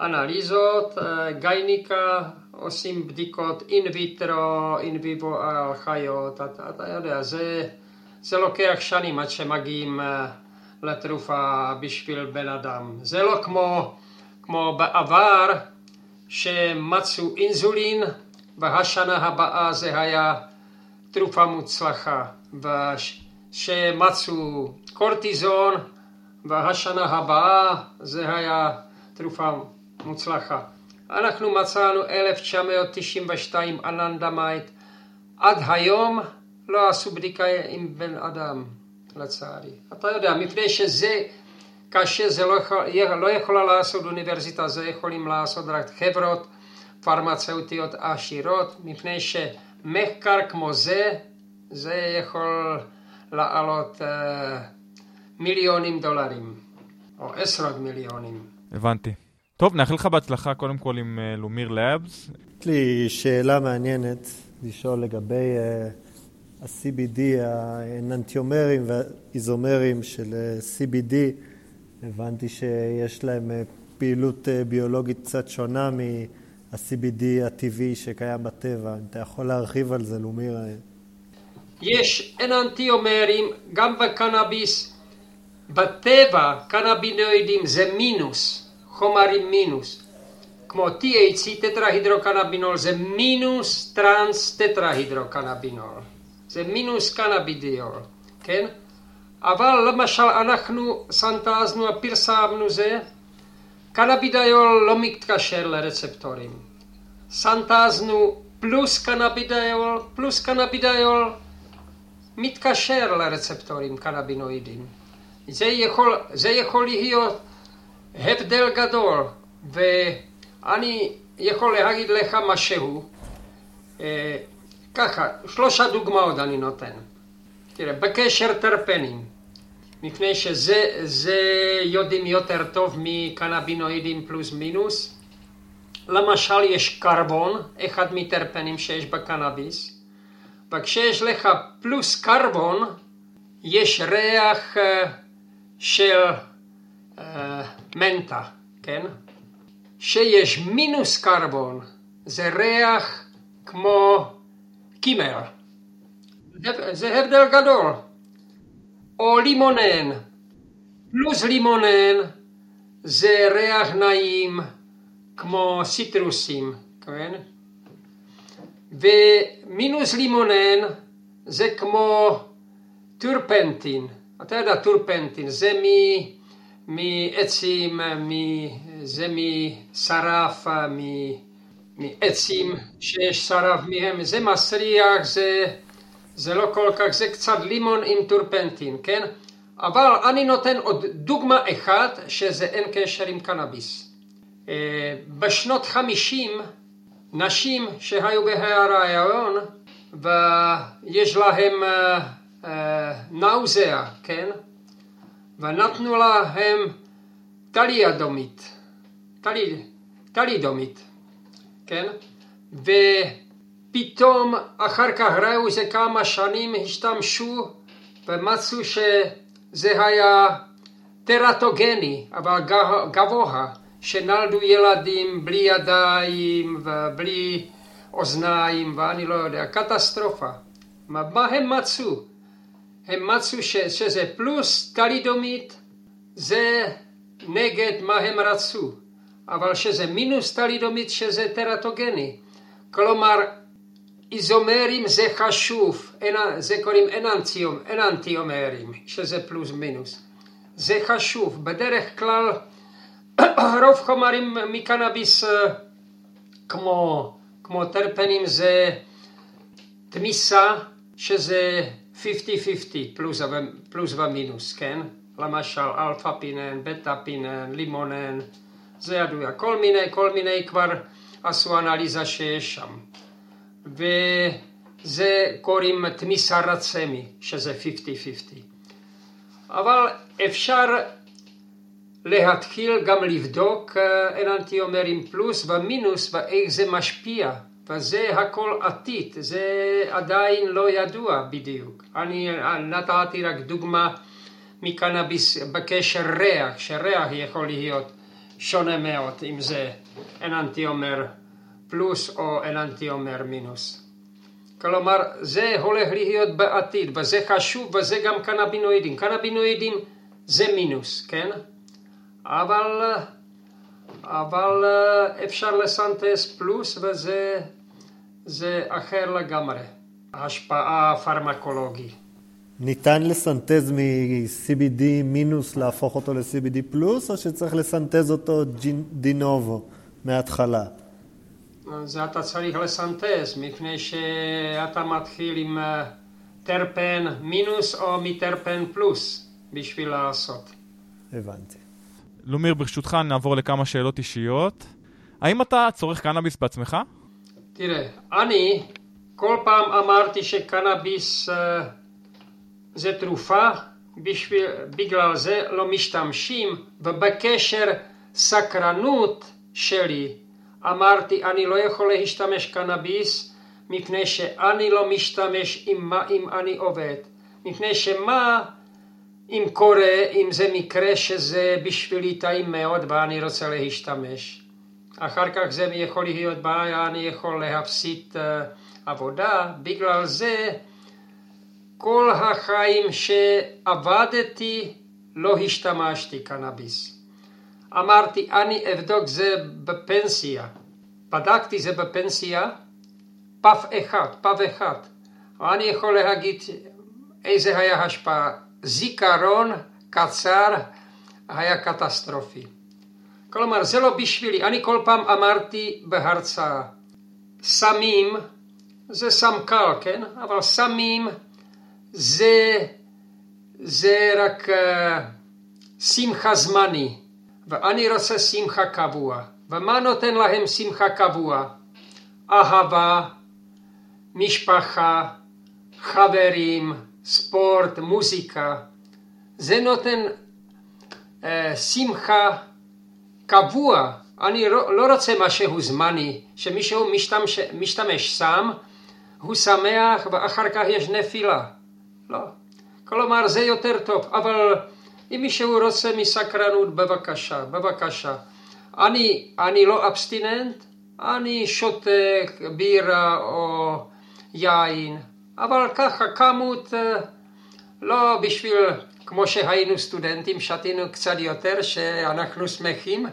אנליזות, גייניקה עושים בדיקות אין ויטרו, אין ויבו על חיות, אתה, אתה יודע, זה, זה לוקח שנים עד שמגיעים לתרופה בשביל בן אדם. זה לא כמו, כמו בעבר, שמצאו אינזולין, והשנה הבאה זה היה תרופה מוצלחה, ושמצאו קורטיזון, והשנה הבאה זה היה תרופה מוצלחה. אנחנו מצאנו 1992 אננדמייט, עד היום לא עשו בדיקה עם בן אדם, לצערי. אתה יודע, מפני שזה קשה, זה לא, יכול, לא יכולה לעשות אוניברסיטה, זה יכולים לעשות רק חברות פרמצאוטיות עשירות, מפני שמחקר כמו זה, זה יכול לעלות uh, מיליונים דולרים, או עשרות מיליונים. הבנתי. טוב, נאחל לך בהצלחה קודם כל עם uh, לומיר לאבס. יש לי שאלה מעניינת לשאול לגבי uh, ה-CBD, האננטיומרים והאיזומרים של CBD. הבנתי שיש להם פעילות ביולוגית קצת שונה מה-CBD הטבעי שקיים בטבע. אתה יכול להרחיב על זה, לומיר? יש אננטיומרים גם בקנאביס. בטבע קנבינואידים זה מינוס. חומרים מינוס. כמו THC, טטרהידרוקנבינול, זה מינוס טרנס טטרהידרוקנבינול. זה מינוס קנבידיול, כן? אבל למשל אנחנו סנטזנו, פרסמנו זה, קנבידיול לא מתקשר לרצפטורים. סנטזנו פלוס קנבידיול, פלוס קנבידיול מתקשר לרצפטורים קנבינואידים. זה יכול, זה יכול להיות הבדל גדול, ואני יכול להגיד לך משהו, ככה, שלושה דוגמאות אני נותן. תראה, בקשר טרפנים, מפני שזה יודעים יותר טוב מקנבינואידים פלוס מינוס. למשל יש קרבון, אחד מטרפנים שיש בקנאביס, וכשיש לך פלוס קרבון, יש ריח אה, של מנטה, כן? שיש מינוס קרבון, זה ריח כמו קימר. זה הבדל גדול. או לימונן, פלוס לימונן זה ריח נעים כמו סיטרוסים, כן? ומינוס לימונן זה כמו טורפנטין. אתה יודע, טורפנטין זה מ... מעצים, זה משרף, מעצים שיש שרף מהם, זה מסריח, זה, זה לא כל כך, זה קצת לימון עם טורפנטין, כן? אבל אני נותן עוד דוגמה אחת שזה אין קשר עם קנאביס. אה, בשנות חמישים נשים שהיו בהיריון ויש להם אה, אה, נאוזיה, כן? ונתנו להם טליאדומית, טלי, טלידומית, כן? ופתאום אחר כך ראו זה כמה שנים השתמשו ומצאו שזה היה טרטוגני, אבל גבוה, שנולדו ילדים בלי ידיים ובלי אוזניים ואני לא יודע, קטסטרופה. מה הם מצאו? הם מצאו ש, שזה פלוס טלידומית זה נגד מה הם רצו, אבל שזה מינוס טלידומית שזה טרטוגני. כלומר, איזומרים זה חשוב, זה קוראים אננטיום, אננטיומרים, שזה פלוס מינוס. זה חשוב. בדרך כלל רוב חומרים מקנאביס כמו, כמו טרפנים זה תמיסה שזה 50-50 פלוס, פלוס ומינוס, כן? למשל אלפא פינן, בטא פינן, לימונן, זה ידוע. כל מיני, כל מיני כבר עשו אנליזה שיש שם. וזה קוראים תמיסה רצמי, שזה 50-50. אבל אפשר להתחיל גם לבדוק אננטיומרים פלוס ומינוס ואיך זה משפיע וזה הכל עתיד, זה עדיין לא ידוע בדיוק. אני נתתי רק דוגמה מקנאביס בקשר ריח, שריח יכול להיות שונה מאוד אם זה אננטיומר פלוס או אננטיומר מינוס. כלומר זה הולך להיות בעתיד וזה חשוב וזה גם קנבינואידים. קנבינואידים זה מינוס, כן? אבל, אבל אפשר לסנטז פלוס וזה זה אחר לגמרי, השפעה פרמקולוגית. ניתן לסנטז מ-CBD מינוס להפוך אותו ל-CBD פלוס, או שצריך לסנטז אותו דינובו מההתחלה? זה אתה צריך לסנטז, מפני שאתה מתחיל עם טרפן מינוס או מטרפן פלוס בשביל לעשות. הבנתי. לומיר, ברשותך נעבור לכמה שאלות אישיות. האם אתה צורך קנאביס בעצמך? תראה, אני כל פעם אמרתי שקנאביס uh, זה תרופה, בשביל, בגלל זה לא משתמשים, ובקשר סקרנות שלי אמרתי אני לא יכול להשתמש קנאביס מפני שאני לא משתמש עם מה אם אני עובד, מפני שמה אם קורה, אם זה מקרה שזה בשבילי טעים מאוד ואני רוצה להשתמש. אחר כך זה יכול להיות בעיה, אני יכול להפסיד עבודה, בגלל זה כל החיים שעבדתי לא השתמשתי קנאביס. אמרתי, אני אבדוק זה בפנסיה. בדקתי זה בפנסיה, פף אחד, פף אחד. אני יכול להגיד איזה היה השפעה. זיכרון קצר היה קטסטרופי. כלומר, זה לא בשבילי. אני כל פעם אמרתי בהרצאה, סמים זה סם קל, כן? אבל סמים זה, זה רק uh, שמחה זמני, ואני רוצה שמחה קבוע. ומה נותן להם שמחה קבוע? אהבה, משפחה, חברים, ספורט, מוזיקה. זה נותן uh, שמחה קבוע, אני לא, לא רוצה משהו זמני, שמישהו משתמש, משתמש סם, הוא שמח ואחר כך יש נפילה. לא. כלומר זה יותר טוב, אבל אם מישהו רוצה מסקרנות, בבקשה, בבקשה. אני, אני לא אבסטיננט, אני שותק בירה או יין, אבל ככה כמות, אה, לא בשביל כמו שהיינו סטודנטים, שתינו קצת יותר, שאנחנו שמחים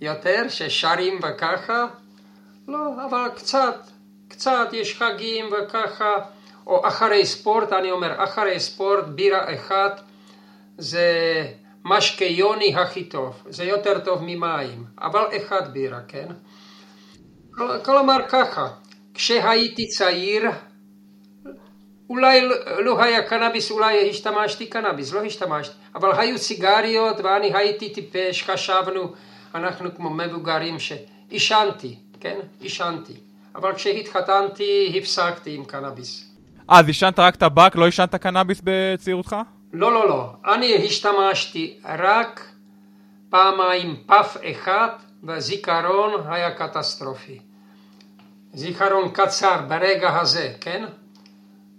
יותר, ששרים וככה. לא, אבל קצת, קצת יש חגים וככה, או אחרי ספורט, אני אומר, אחרי ספורט, בירה אחת זה משקה יוני הכי טוב, זה יותר טוב ממים, אבל אחד בירה, כן? כלומר ככה, כשהייתי צעיר, אולי לא היה קנאביס, אולי השתמשתי קנאביס, לא השתמשתי, אבל היו סיגריות ואני הייתי טיפש, חשבנו, אנחנו כמו מבוגרים שעישנתי, כן? עישנתי. אבל כשהתחתנתי הפסקתי עם קנאביס. אז עישנת רק טבק, לא עישנת קנאביס בצעירותך? לא, לא, לא. אני השתמשתי רק פעמיים פף אחד, והזיכרון היה קטסטרופי. זיכרון קצר ברגע הזה, כן?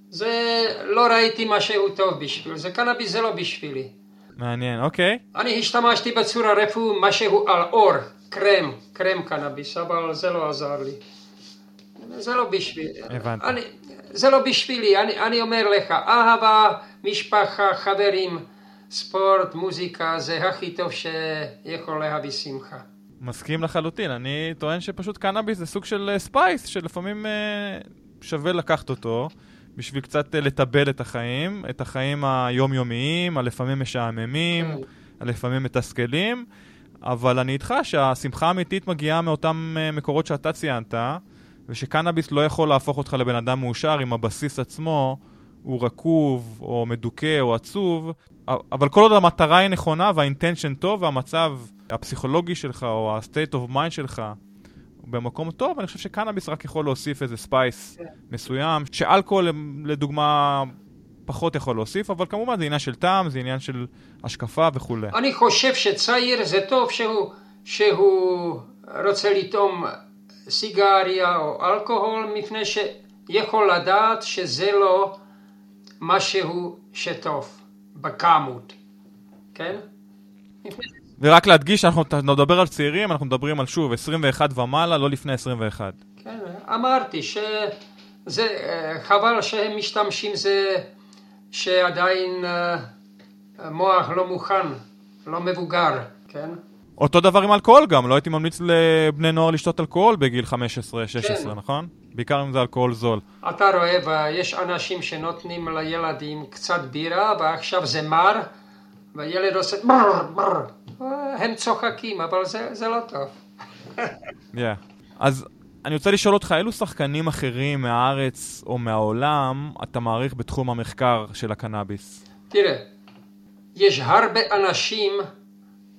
זה לא ראיתי משהו טוב בשביל זה, קנאביס זה לא בשבילי. מעניין, אוקיי. אני השתמשתי בצורה רפואית משהו על אור, קרם, קרם קנאביס, אבל זה לא עזר לי. זה לא בשבילי. הבנתי. אני, זה לא בשבילי, אני, אני אומר לך, אהבה, משפחה, חברים, ספורט, מוזיקה, זה הכי טוב שיכול להביא שמחה. מסכים לחלוטין, אני טוען שפשוט קנאביס זה סוג של spice, שלפעמים שווה לקחת אותו. בשביל קצת לטבל את החיים, את החיים היומיומיים, הלפעמים משעממים, כן. הלפעמים מתסכלים, אבל אני איתך שהשמחה האמיתית מגיעה מאותם מקורות שאתה ציינת, ושקנאביס לא יכול להפוך אותך לבן אדם מאושר אם הבסיס עצמו הוא רקוב, או מדוכא, או עצוב, אבל כל עוד המטרה היא נכונה וה intention טוב והמצב הפסיכולוגי שלך, או ה-state of mind שלך, במקום טוב, אני חושב שקנאביס רק יכול להוסיף איזה spice מסוים, שאלכוהול לדוגמה פחות יכול להוסיף, אבל כמובן זה עניין של טעם, זה עניין של השקפה וכולי. אני חושב שצעיר זה טוב שהוא, שהוא רוצה לטעום סיגריה או אלכוהול, מפני שיכול לדעת שזה לא משהו שטוב בכמות, כן? ורק להדגיש, אנחנו נדבר על צעירים, אנחנו מדברים על שוב 21 ומעלה, לא לפני 21. כן, אמרתי שזה חבל שהם משתמשים זה שעדיין המוח לא מוכן, לא מבוגר, כן? אותו דבר עם אלכוהול גם, לא הייתי ממליץ לבני נוער לשתות אלכוהול בגיל 15-16, כן. נכון? בעיקר אם זה אלכוהול זול. אתה רואה, ויש אנשים שנותנים לילדים קצת בירה, ועכשיו זה מר, והילד עושה מר, מר. הם צוחקים, אבל זה, זה לא טוב. yeah. אז אני רוצה לשאול אותך, אילו שחקנים אחרים מהארץ או מהעולם אתה מעריך בתחום המחקר של הקנאביס? תראה, יש הרבה אנשים,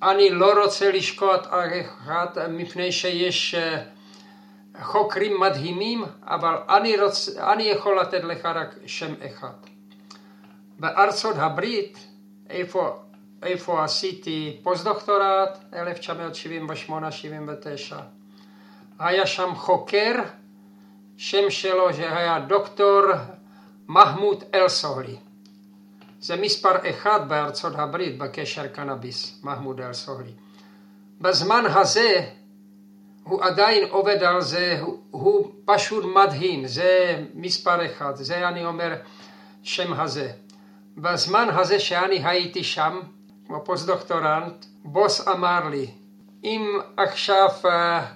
אני לא רוצה לשקוט אחד מפני שיש uh, חוקרים מדהימים, אבל אני, רוצ, אני יכול לתת לך רק שם אחד. בארצות הברית, איפה איפה עשיתי פוסט-דוקטורט, 1978-79. היה שם חוקר, שם שלו שהיה דוקטור מחמוד אל-סוהלי. זה מספר אחד בארצות הברית בקשר קנאביס, מחמוד אל-סוהלי. בזמן הזה הוא עדיין עובד על זה, הוא, הוא פשוט מדהים, זה מספר אחד, זה אני אומר שם הזה. בזמן הזה שאני הייתי שם, כמו פוסט-דוקטורנט, בוס אמר לי, אם עכשיו אה,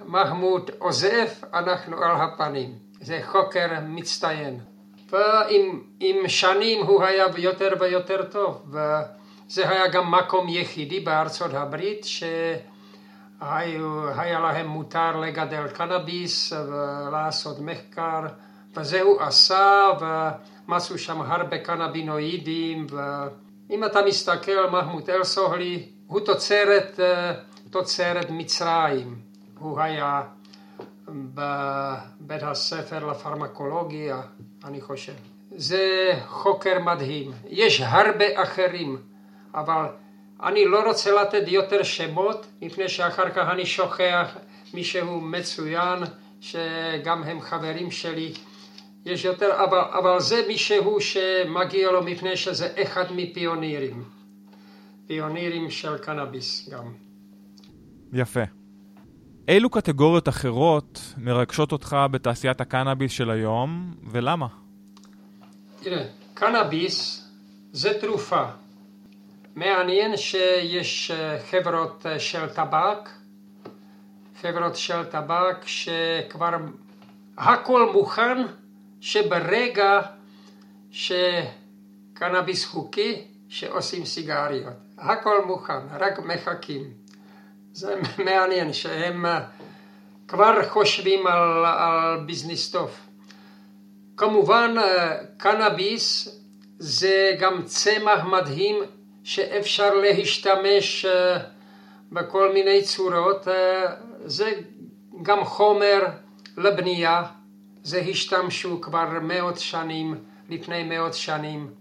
מחמוד עוזב, אנחנו על הפנים. זה חוקר מצטיין. ועם שנים הוא היה יותר ויותר טוב, וזה היה גם מקום יחידי בארצות הברית שהיה להם מותר לגדל קנאביס ולעשות מחקר, וזה הוא עשה, ומצאו שם הרבה קנבינואידים. ו... אם אתה מסתכל, מחמוד אל-סוהלי הוא תוצרת, אה, תוצרת מצרים. הוא היה בבית הספר לפרמקולוגיה, אני חושב. זה חוקר מדהים. יש הרבה אחרים, אבל אני לא רוצה לתת יותר שמות, מפני שאחר כך אני שוכח מישהו מצוין, שגם הם חברים שלי. יש יותר, אבל, אבל זה מישהו שמגיע לו מפני שזה אחד מפיונירים. פיונירים של קנאביס גם. יפה. אילו קטגוריות אחרות מרגשות אותך בתעשיית הקנאביס של היום, ולמה? תראה, קנאביס זה תרופה. מעניין שיש אה, חברות אה, של טבק, חברות של טבק שכבר הכל מוכן שברגע שקנאביס חוקי, שעושים סיגריות. הכל מוכן, רק מחכים. זה מעניין שהם אה, כבר חושבים על, על ביזנס טוב. כמובן אה, קנאביס זה גם צמח מדהים שאפשר להשתמש אה, בכל מיני צורות. זה גם חומר לבנייה. זה השתמשו כבר מאות שנים, לפני מאות שנים.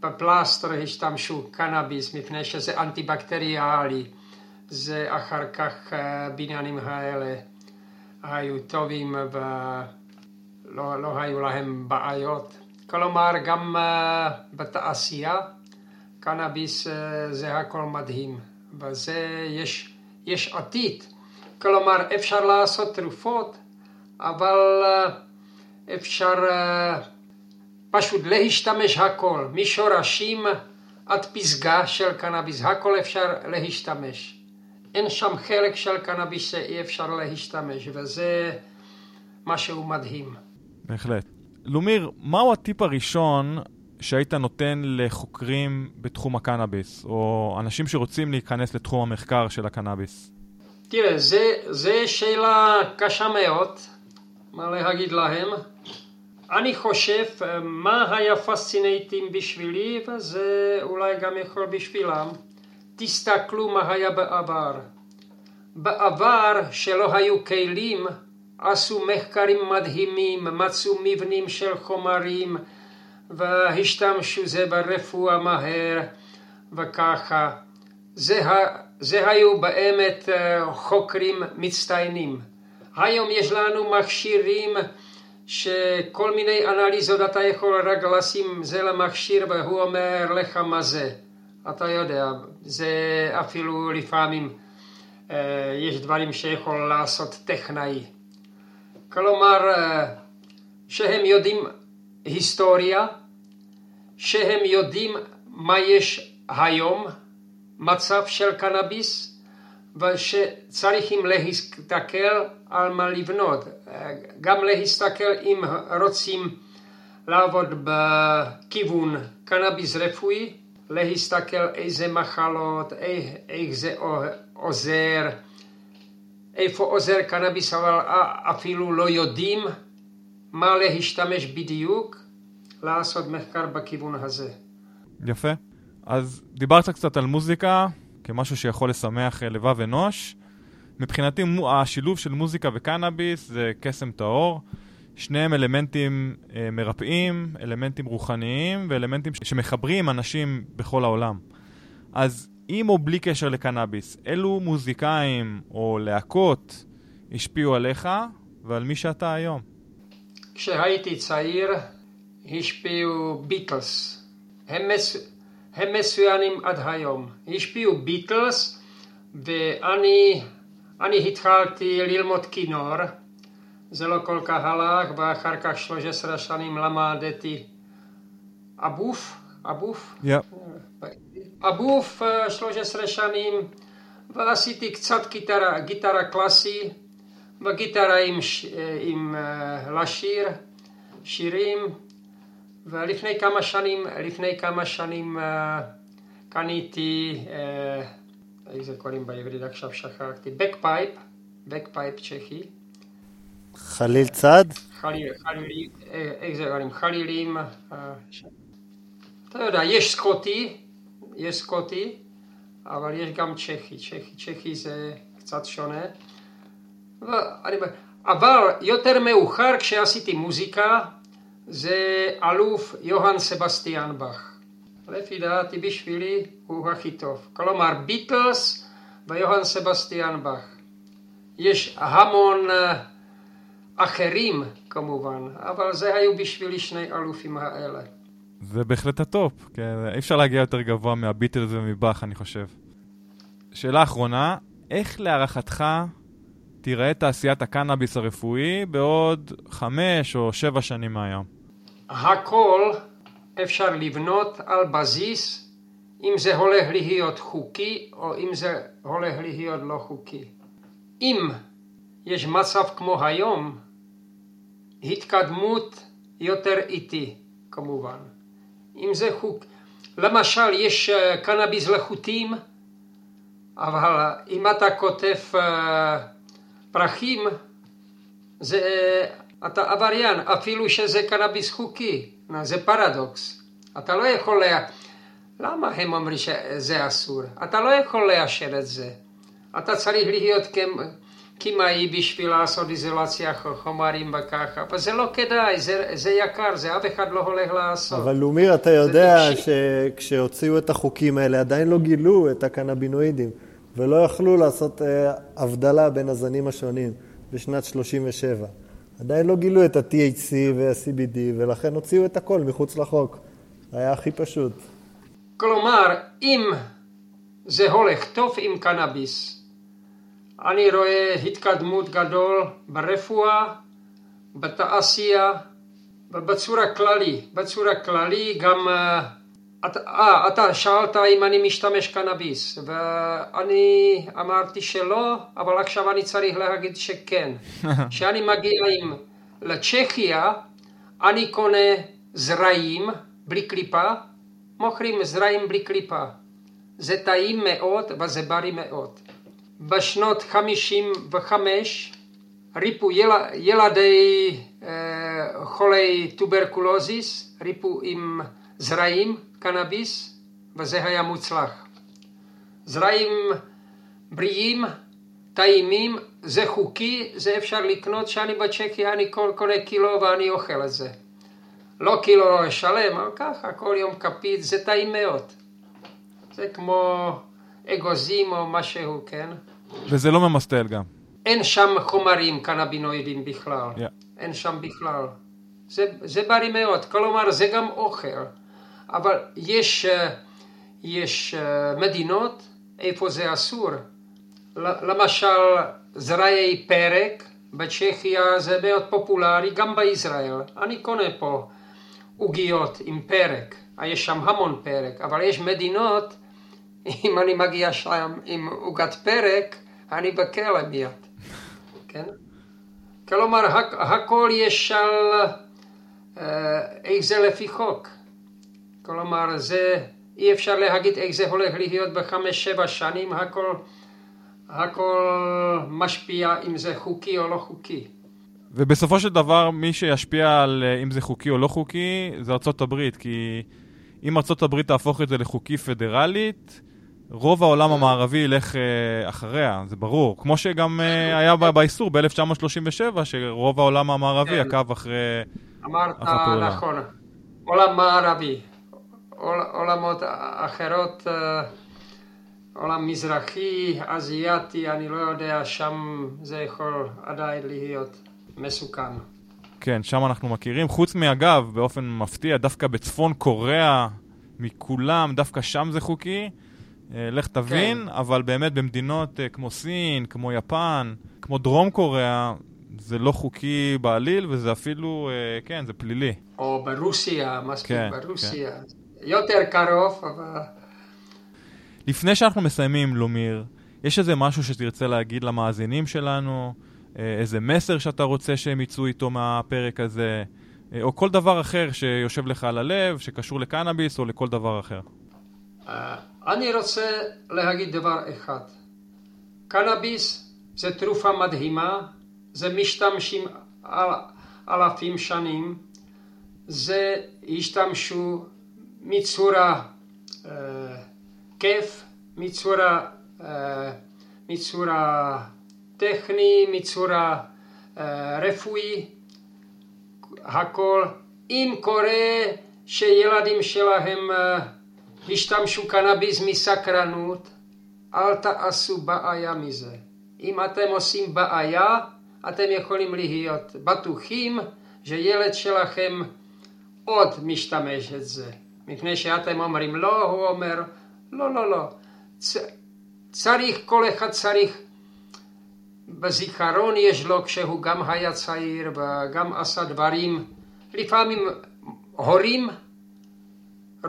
בפלסטר השתמשו קנאביס מפני שזה אנטי-בקטריאלי. זה אחר כך הבניינים האלה היו טובים ולא לא היו להם בעיות. כלומר, גם בתעשייה, קנאביס זה הכל מדהים, וזה יש, יש עתיד. כלומר, אפשר לעשות תרופות, אבל אפשר פשוט להשתמש הכל, משורשים עד פסגה של קנאביס, הכל אפשר להשתמש. אין שם חלק של קנאביס שאי אפשר להשתמש, וזה משהו מדהים. בהחלט. לומיר, מהו הטיפ הראשון שהיית נותן לחוקרים בתחום הקנאביס, או אנשים שרוצים להיכנס לתחום המחקר של הקנאביס? תראה, זו שאלה קשה מאוד, מה להגיד להם. אני חושב, מה היה פסצינטים בשבילי, וזה אולי גם יכול בשבילם. תסתכלו מה היה בעבר. בעבר, שלא היו כלים, עשו מחקרים מדהימים, מצאו מבנים של חומרים, והשתמשו זה ברפואה מהר, וככה. זה, זה היו באמת אה, חוקרים מצטיינים. היום יש לנו מכשירים שכל מיני אנליזות אתה יכול רק לשים זה למכשיר והוא אומר לך מה זה. אתה יודע, זה אפילו לפעמים אה, יש דברים שיכול לעשות טכנאי. כלומר, אה, שהם יודעים היסטוריה, שהם יודעים מה יש היום, מצב של קנאביס, ושצריכים להסתכל על מה לבנות. גם להסתכל אם רוצים לעבוד בכיוון קנאביס רפואי, להסתכל איזה מחלות, איך זה עוזר, איפה עוזר קנאביס, אבל אפילו לא יודעים מה להשתמש בדיוק, לעשות מחקר בכיוון הזה. יפה. אז דיברת קצת על מוזיקה כמשהו שיכול לשמח אה, לבב אנוש. מבחינתי השילוב של מוזיקה וקנאביס זה קסם טהור. שניהם אלמנטים אה, מרפאים, אלמנטים רוחניים ואלמנטים שמחברים אנשים בכל העולם. אז עם או בלי קשר לקנאביס, אילו מוזיקאים או להקות השפיעו עליך ועל מי שאתה היום? כשהייתי צעיר השפיעו ביטלס. הם, מס... הם מצוינים עד היום. השפיעו ביטלס ואני אני התחלתי ללמוד כינור. זה לא כל כך הלך ואחר כך 13 שנים למדתי אבוב, אבוב, yeah. אבוב 13 שנים ועשיתי קצת גיטרה, גיטרה קלאסי וגיטרה עם, עם לשיר, שירים ולפני כמה שנים, לפני כמה שנים קניתי, איך זה קוראים בעברית עכשיו שכחתי, bagpipe, bagpipe צ'כי חליל צד? חליל, חלילים? חלילים, אתה יודע, יש סקוטי, יש סקוטי, אבל יש גם צ'כי, צ'כי, צ'כי זה קצת שונה. אבל יותר מאוחר כשעשיתי מוזיקה, זה אלוף יוהאן סבסטיאן באך. לפי דעתי בשבילי הוא הכי טוב. כלומר ביטלס ויוהאן סבסטיאן באך. יש המון אחרים כמובן, אבל זה היו בשבילי שני אלופים האלה. זה בהחלט הטופ, כן, אי אפשר להגיע יותר גבוה מהביטלס ומבאך, אני חושב. שאלה אחרונה, איך להערכתך תיראה תעשיית הקנאביס הרפואי בעוד חמש או שבע שנים מהיום? הכל אפשר לבנות על בסיס אם זה הולך להיות חוקי או אם זה הולך להיות לא חוקי. אם יש מצב כמו היום, התקדמות יותר איטי כמובן. אם זה חוק, למשל יש אה, קנאביס לחוטים, אבל אם אתה כותב uh, פרחים, זה, אתה עבריין, אפילו שזה קנאביס חוקי, זה פרדוקס. אתה לא יכול, לה... למה הם אומרים שזה אסור? אתה לא יכול לאשר את זה. אתה צריך להיות כימאי בשביל לעשות איזולציה חומרים וככה, אבל זה לא כדאי, זה, זה יקר, זה אף אחד לא הולך לעשות. אבל לומיר, אתה יודע שכשהוציאו את החוקים האלה עדיין לא גילו את הקנבינואידים, ולא יכלו לעשות אה, הבדלה בין הזנים השונים בשנת 37. עדיין לא גילו את ה-THC וה-CBD, ולכן הוציאו את הכל מחוץ לחוק. היה הכי פשוט. כלומר, אם זה הולך טוב עם קנאביס, אני רואה התקדמות גדול ברפואה, בתעשייה ובצורה כללי. בצורה כללי גם uh, אתה, אה, אתה שאלת אם אני משתמש קנאביס, ואני אמרתי שלא, אבל עכשיו אני צריך להגיד שכן. כשאני מגיע עם, לצ'כיה, אני קונה זרעים בלי קליפה, מוכרים זרעים בלי קליפה. זה טעים מאוד וזה בריא מאוד. בשנות 55 ריפו יל, ילדי אה, חולי tuberculosis, ריפו עם זרעים, קנאביס, וזה היה מוצלח. זרעים בריאים, טעימים, זה חוקי, זה אפשר לקנות, שאני בצ'קיה אני קונה קילו ואני אוכל את זה. לא קילו שלם, אבל ככה, כל יום כפית, זה טעים מאוד. זה כמו אגוזים או משהו, כן? וזה לא ממסטל גם. אין שם חומרים קנבינואידים בכלל. Yeah. אין שם בכלל. זה, זה בריא מאוד, כלומר זה גם אוכל. אבל יש, אה, יש אה, מדינות איפה זה אסור. למשל זרעי פרק בצ'כיה זה מאוד פופולרי, גם בישראל. אני קונה פה עוגיות עם פרק, יש שם המון פרק, אבל יש מדינות, אם אני מגיע שם עם עוגת פרק, אני בכלא מיד, כן? כלומר, הכל יש על אה, איך זה לפי חוק. כלומר, זה, אי אפשר להגיד איך זה הולך להיות בחמש, שבע שנים, הכל, הכל משפיע אם זה חוקי או לא חוקי. ובסופו של דבר, מי שישפיע על אה, אם זה חוקי או לא חוקי, זה ארצות הברית, כי אם ארצות הברית תהפוך את זה לחוקי פדרלית, רוב העולם המערבי ילך uh, אחריה, זה ברור. כמו שגם uh, היה באיסור ב-1937, שרוב העולם המערבי כן. עקב אחרי אמרת נכון, עולם מערבי. עול, עולמות אחרות, uh, עולם מזרחי, אזייתי, אני לא יודע, שם זה יכול עדיין להיות מסוכן. כן, שם אנחנו מכירים. חוץ מאגב, באופן מפתיע, דווקא בצפון קוריאה, מכולם, דווקא שם זה חוקי. אה, לך תבין, כן. אבל באמת במדינות אה, כמו סין, כמו יפן, כמו דרום קוריאה, זה לא חוקי בעליל, וזה אפילו, אה, כן, זה פלילי. או ברוסיה, מספיק כן, ברוסיה. כן. יותר קרוב, אבל... לפני שאנחנו מסיימים, לומיר, יש איזה משהו שתרצה להגיד למאזינים שלנו? איזה מסר שאתה רוצה שהם יצאו איתו מהפרק הזה? או כל דבר אחר שיושב לך על הלב, שקשור לקנאביס או לכל דבר אחר. אני רוצה להגיד דבר אחד. קנאביס זה תרופה מדהימה, זה משתמשים על אלפים שנים, זה השתמשו מצורה אה, כיף, מצורה, אה, מצורה טכני, מצורה אה, רפואי, הכל. אם קורה שילדים שלהם אה, השתמשו קנאביס מסקרנות, אל תעשו בעיה מזה. אם אתם עושים בעיה, אתם יכולים להיות בטוחים שילד שלכם עוד משתמש את זה. מפני שאתם אומרים לא, הוא אומר לא, לא, לא. צריך, כל אחד צריך, בזיכרון יש לו כשהוא גם היה צעיר וגם עשה דברים, לפעמים הורים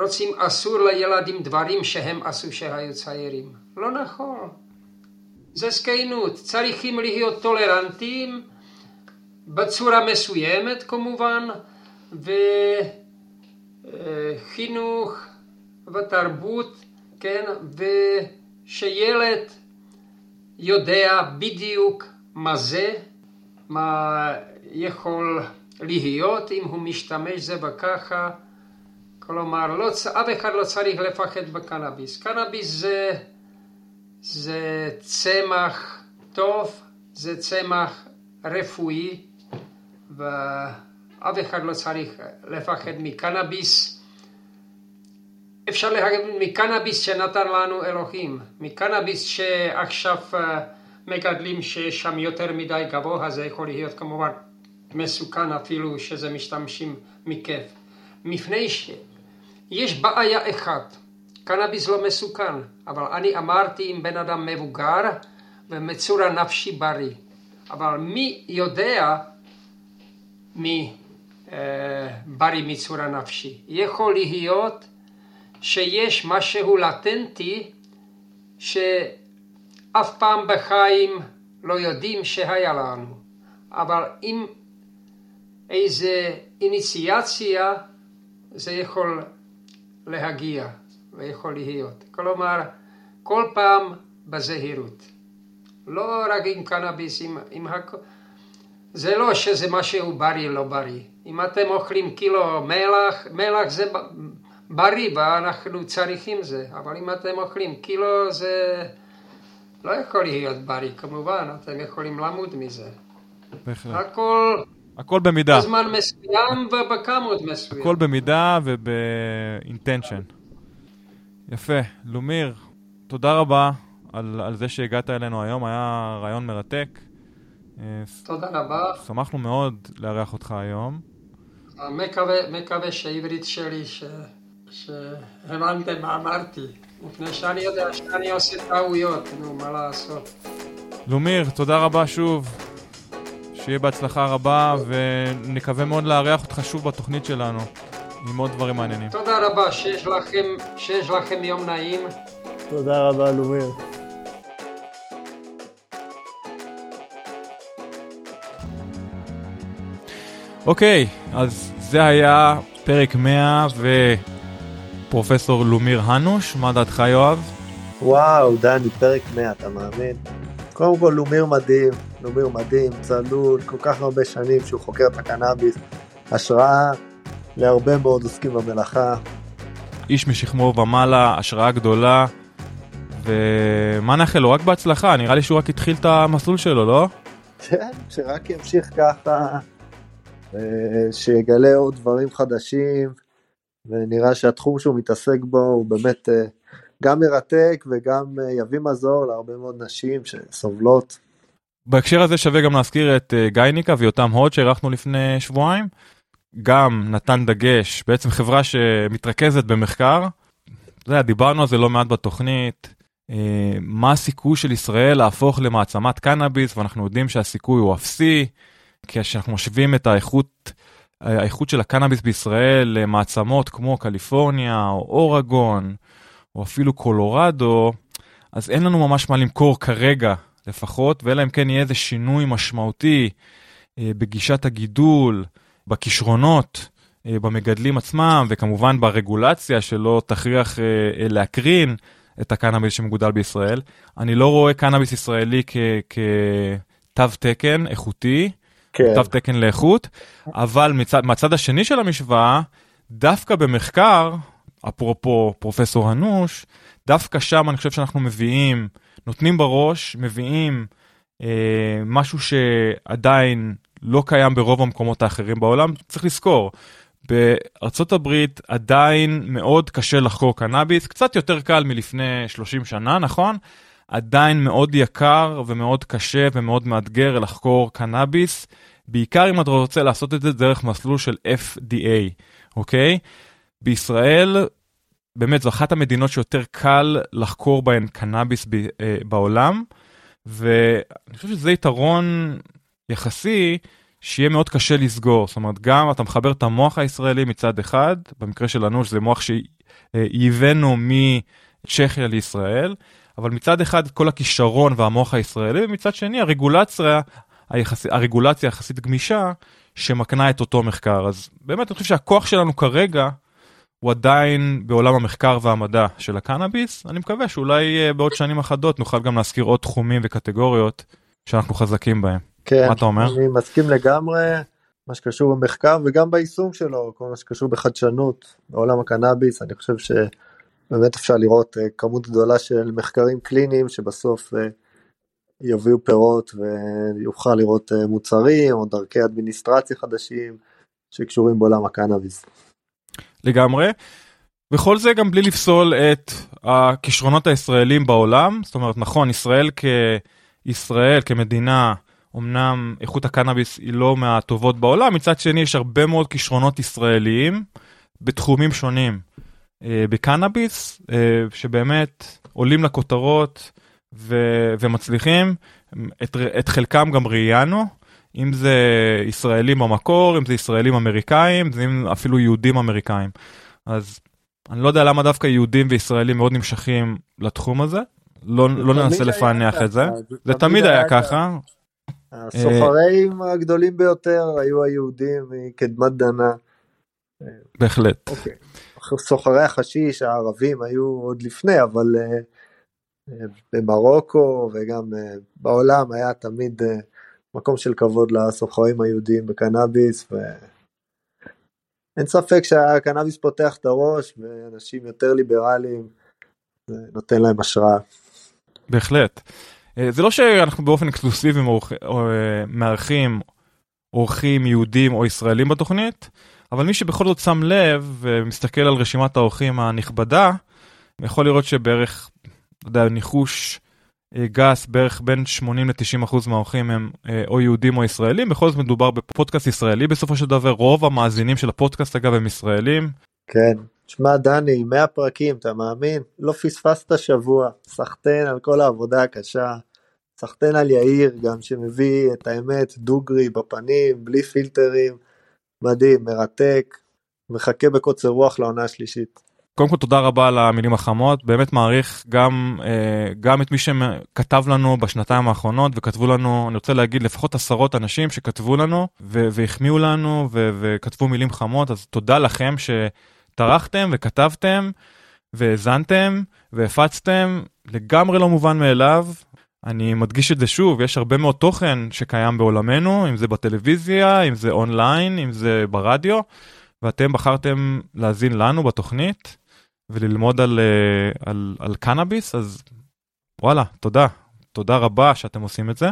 רוצים אסור לילדים דברים שהם עשו שהיו צעירים. לא נכון. זה זקנות. צריכים להיות טולרנטים בצורה מסוימת כמובן, וחינוך ותרבות, כן, ושילד יודע בדיוק מה זה, מה יכול להיות אם הוא משתמש זה וככה. כלומר, לא, אף אחד לא צריך לפחד בקנאביס. קנאביס זה, זה צמח טוב, זה צמח רפואי, ואף אחד לא צריך לפחד מקנאביס. אפשר להגיד מקנאביס שנתן לנו אלוהים, מקנאביס שעכשיו אה, מגדלים שיש שם יותר מדי גבוה, זה יכול להיות כמובן מסוכן אפילו שזה משתמשים מכיף. מפני ש... יש בעיה אחת, קנאביס לא מסוכן, אבל אני אמרתי עם בן אדם מבוגר ומצורה נפשי בריא. אבל מי יודע מי אה, בריא מצורה נפשי? יכול להיות שיש משהו לטנטי שאף פעם בחיים לא יודעים שהיה לנו, אבל עם איזה איניציאציה זה יכול להגיע ויכול להיות. כלומר, כל פעם בזהירות. לא רק עם קנאביס, עם, עם הכל. זה לא שזה משהו בריא לא בריא. אם אתם אוכלים קילו מלח, מלח זה בריא ואנחנו צריכים זה, אבל אם אתם אוכלים קילו זה לא יכול להיות בריא כמובן, אתם יכולים למות מזה. בהחלט. הכל הכל במידה. בזמן מסוים ובכמות מסוים. הכל במידה ובאינטנשן. יפה. לומיר, תודה רבה על, על זה שהגעת אלינו היום, היה רעיון מרתק. אה, תודה רבה. שמחנו מאוד לארח אותך היום. מקווה, מקווה שהעברית שלי, ש... שהבנתם מה אמרתי. מפני שאני יודע שאני עושה טעויות, נו, מה לעשות. לומיר, תודה רבה שוב. שיהיה בהצלחה רבה, ונקווה מאוד לארח אותך שוב בתוכנית שלנו, עם עוד דברים מעניינים. תודה רבה, שיש לכם, שיש לכם יום נעים. תודה רבה, לומיר. אוקיי, אז זה היה פרק 100 ופרופסור לומיר הנוש, מה דעתך יואב? וואו, דני, פרק 100, אתה מאמין? קודם כל, לומיר מדהים, לומיר מדהים, צלול, כל כך הרבה שנים שהוא חוקר את הקנאביס, השראה להרבה מאוד עוסקים במלאכה. איש משכמו ומעלה, השראה גדולה, ומה נאחל לו? רק בהצלחה, נראה לי שהוא רק התחיל את המסלול שלו, לא? כן, שרק ימשיך ככה, אה, שיגלה עוד דברים חדשים, ונראה שהתחום שהוא מתעסק בו הוא באמת אה, גם מרתק וגם אה, יביא מזור להרבה מאוד נשים שסובלות. בהקשר הזה שווה גם להזכיר את אה, גיא ויותם הוד שאירחנו לפני שבועיים. גם נתן דגש, בעצם חברה שמתרכזת במחקר. אתה יודע, דיברנו על זה לא מעט בתוכנית. אה, מה הסיכוי של ישראל להפוך למעצמת קנאביס, ואנחנו יודעים שהסיכוי הוא אפסי, כשאנחנו משווים את האיכות, האיכות של הקנאביס בישראל למעצמות כמו קליפורניה או אורגון, או אפילו קולורדו, אז אין לנו ממש מה למכור כרגע לפחות, ואלא אם כן יהיה איזה שינוי משמעותי אה, בגישת הגידול, בכישרונות, אה, במגדלים עצמם, וכמובן ברגולציה שלא תכריח אה, אה, להקרין את הקנאביס שמגודל בישראל. אני לא רואה קנאביס ישראלי כתו תקן איכותי, כן. תו תקן לאיכות, אבל מצד, מהצד השני של המשוואה, דווקא במחקר, אפרופו פרופסור הנוש, דווקא שם אני חושב שאנחנו מביאים, נותנים בראש, מביאים אה, משהו שעדיין לא קיים ברוב המקומות האחרים בעולם. צריך לזכור, בארצות הברית עדיין מאוד קשה לחקור קנאביס, קצת יותר קל מלפני 30 שנה, נכון? עדיין מאוד יקר ומאוד קשה ומאוד מאתגר לחקור קנאביס, בעיקר אם אתה רוצה לעשות את זה דרך מסלול של FDA, אוקיי? בישראל, באמת זו אחת המדינות שיותר קל לחקור בהן קנאביס ב, אה, בעולם, ואני חושב שזה יתרון יחסי שיהיה מאוד קשה לסגור. זאת אומרת, גם אתה מחבר את המוח הישראלי מצד אחד, במקרה של אנוש זה מוח שייבאנו מצ'כיה לישראל, אבל מצד אחד כל הכישרון והמוח הישראלי, ומצד שני הרגולציה, היחס... הרגולציה יחסית גמישה, שמקנה את אותו מחקר. אז באמת אני חושב שהכוח שלנו כרגע, הוא עדיין בעולם המחקר והמדע של הקנאביס, אני מקווה שאולי אה, בעוד שנים אחדות נוכל גם להזכיר עוד תחומים וקטגוריות שאנחנו חזקים בהם. כן, מה אתה אומר? אני מסכים לגמרי, מה שקשור במחקר וגם ביישום שלו, כל מה שקשור בחדשנות בעולם הקנאביס, אני חושב שבאמת אפשר לראות אה, כמות גדולה של מחקרים קליניים שבסוף אה, יביאו פירות ויוכל לראות מוצרים או דרכי אדמיניסטרציה חדשים שקשורים בעולם הקנאביס. לגמרי. וכל זה גם בלי לפסול את הכישרונות הישראלים בעולם, זאת אומרת נכון, ישראל כישראל, כמדינה, אמנם איכות הקנאביס היא לא מהטובות בעולם, מצד שני יש הרבה מאוד כישרונות ישראליים בתחומים שונים. אה, בקנאביס, אה, שבאמת עולים לכותרות ו- ומצליחים, את, את חלקם גם ראיינו, אם זה ישראלים במקור, אם זה ישראלים אמריקאים, זה אפילו יהודים אמריקאים. אז אני לא יודע למה דווקא יהודים וישראלים מאוד נמשכים לתחום הזה. לא, לא ננסה לפענח את זה. זה, תמיד היה ככה. הסוחרים הגדולים ביותר היו היהודים מקדמת דנה. בהחלט. אוקיי. סוחרי החשיש הערבים היו עוד לפני, אבל uh, במרוקו וגם uh, בעולם היה תמיד מקום של כבוד לסוחרים היהודים בקנאביס, ואין ספק שהקנאביס פותח את הראש, ואנשים יותר ליברליים, נותן להם השראה. בהחלט. זה לא שאנחנו באופן אקסקלוסיבי מארחים אורחים יהודים או ישראלים בתוכנית, אבל מי שבכל זאת שם לב ומסתכל על רשימת האורחים הנכבדה, יכול לראות שבערך, לא יודע, ניחוש אה, גס, בערך בין 80 ל-90 אחוז מהאורחים הם אה, או יהודים או ישראלים, בכל זאת מדובר בפודקאסט ישראלי בסופו של דבר, רוב המאזינים של הפודקאסט אגב הם ישראלים. כן, שמע דני, 100 פרקים, אתה מאמין? לא פספסת שבוע, סחטיין על כל העבודה הקשה, סחטיין על יאיר גם שמביא את האמת דוגרי בפנים, בלי פילטרים. מדהים, מרתק, מחכה בקוצר רוח לעונה השלישית. קודם כל תודה רבה על המילים החמות, באמת מעריך גם, אה, גם את מי שכתב לנו בשנתיים האחרונות וכתבו לנו, אני רוצה להגיד לפחות עשרות אנשים שכתבו לנו והחמיאו לנו וכתבו מילים חמות, אז תודה לכם שטרחתם וכתבתם והאזנתם והפצתם, לגמרי לא מובן מאליו, אני מדגיש את זה שוב, יש הרבה מאוד תוכן שקיים בעולמנו, אם זה בטלוויזיה, אם זה אונליין, אם זה ברדיו, ואתם בחרתם להאזין לנו בתוכנית וללמוד על, אה, על, על קנאביס, אז וואלה, תודה. תודה רבה שאתם עושים את זה.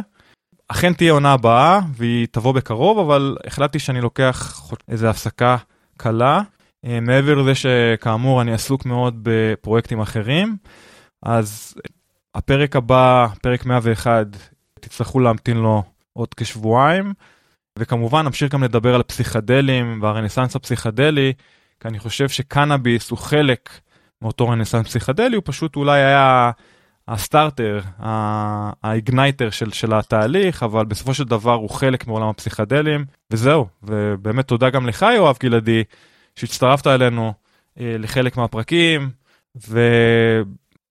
אכן תהיה עונה הבאה, והיא תבוא בקרוב, אבל החלטתי שאני לוקח איזו הפסקה קלה. אה, מעבר לזה שכאמור אני עסוק מאוד בפרויקטים אחרים, אז הפרק הבא, פרק 101, תצטרכו להמתין לו עוד כשבועיים, וכמובן נמשיך גם לדבר על הפסיכדלים והרנסאנס הפסיכדלי, כי אני חושב שקנאביס הוא חלק מאותו רנסאנס פסיכדלי, הוא פשוט אולי היה הסטארטר, האיגנייטר של, של התהליך, אבל בסופו של דבר הוא חלק מעולם הפסיכדלים, וזהו, ובאמת תודה גם לך יואב גלעדי, שהצטרפת אלינו אה, לחלק מהפרקים, ו...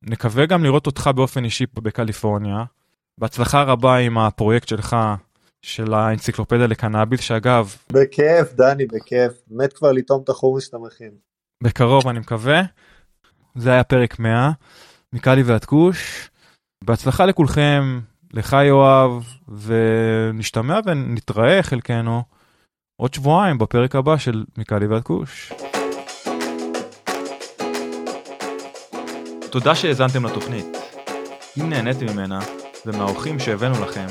נקווה גם לראות אותך באופן אישי פה בקליפורניה. בהצלחה רבה עם הפרויקט שלך, של האנציקלופדיה לקנאביס, שאגב... בכיף, דני, בכיף. מת כבר לטעום את החומוס שאתה מכין. בקרוב, אני מקווה. זה היה פרק 100, מקאלי ועד כוש. בהצלחה לכולכם, לך יואב, ונשתמע ונתראה חלקנו עוד שבועיים בפרק הבא של מקאלי ועד כוש. תודה שהאזנתם לתוכנית. אם נהניתם ממנה, ומהאורחים שהבאנו לכם,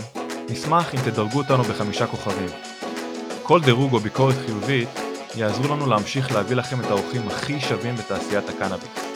נשמח אם תדרגו אותנו בחמישה כוכבים. כל דירוג או ביקורת חיובית יעזרו לנו להמשיך להביא לכם את האורחים הכי שווים בתעשיית הקנאביס.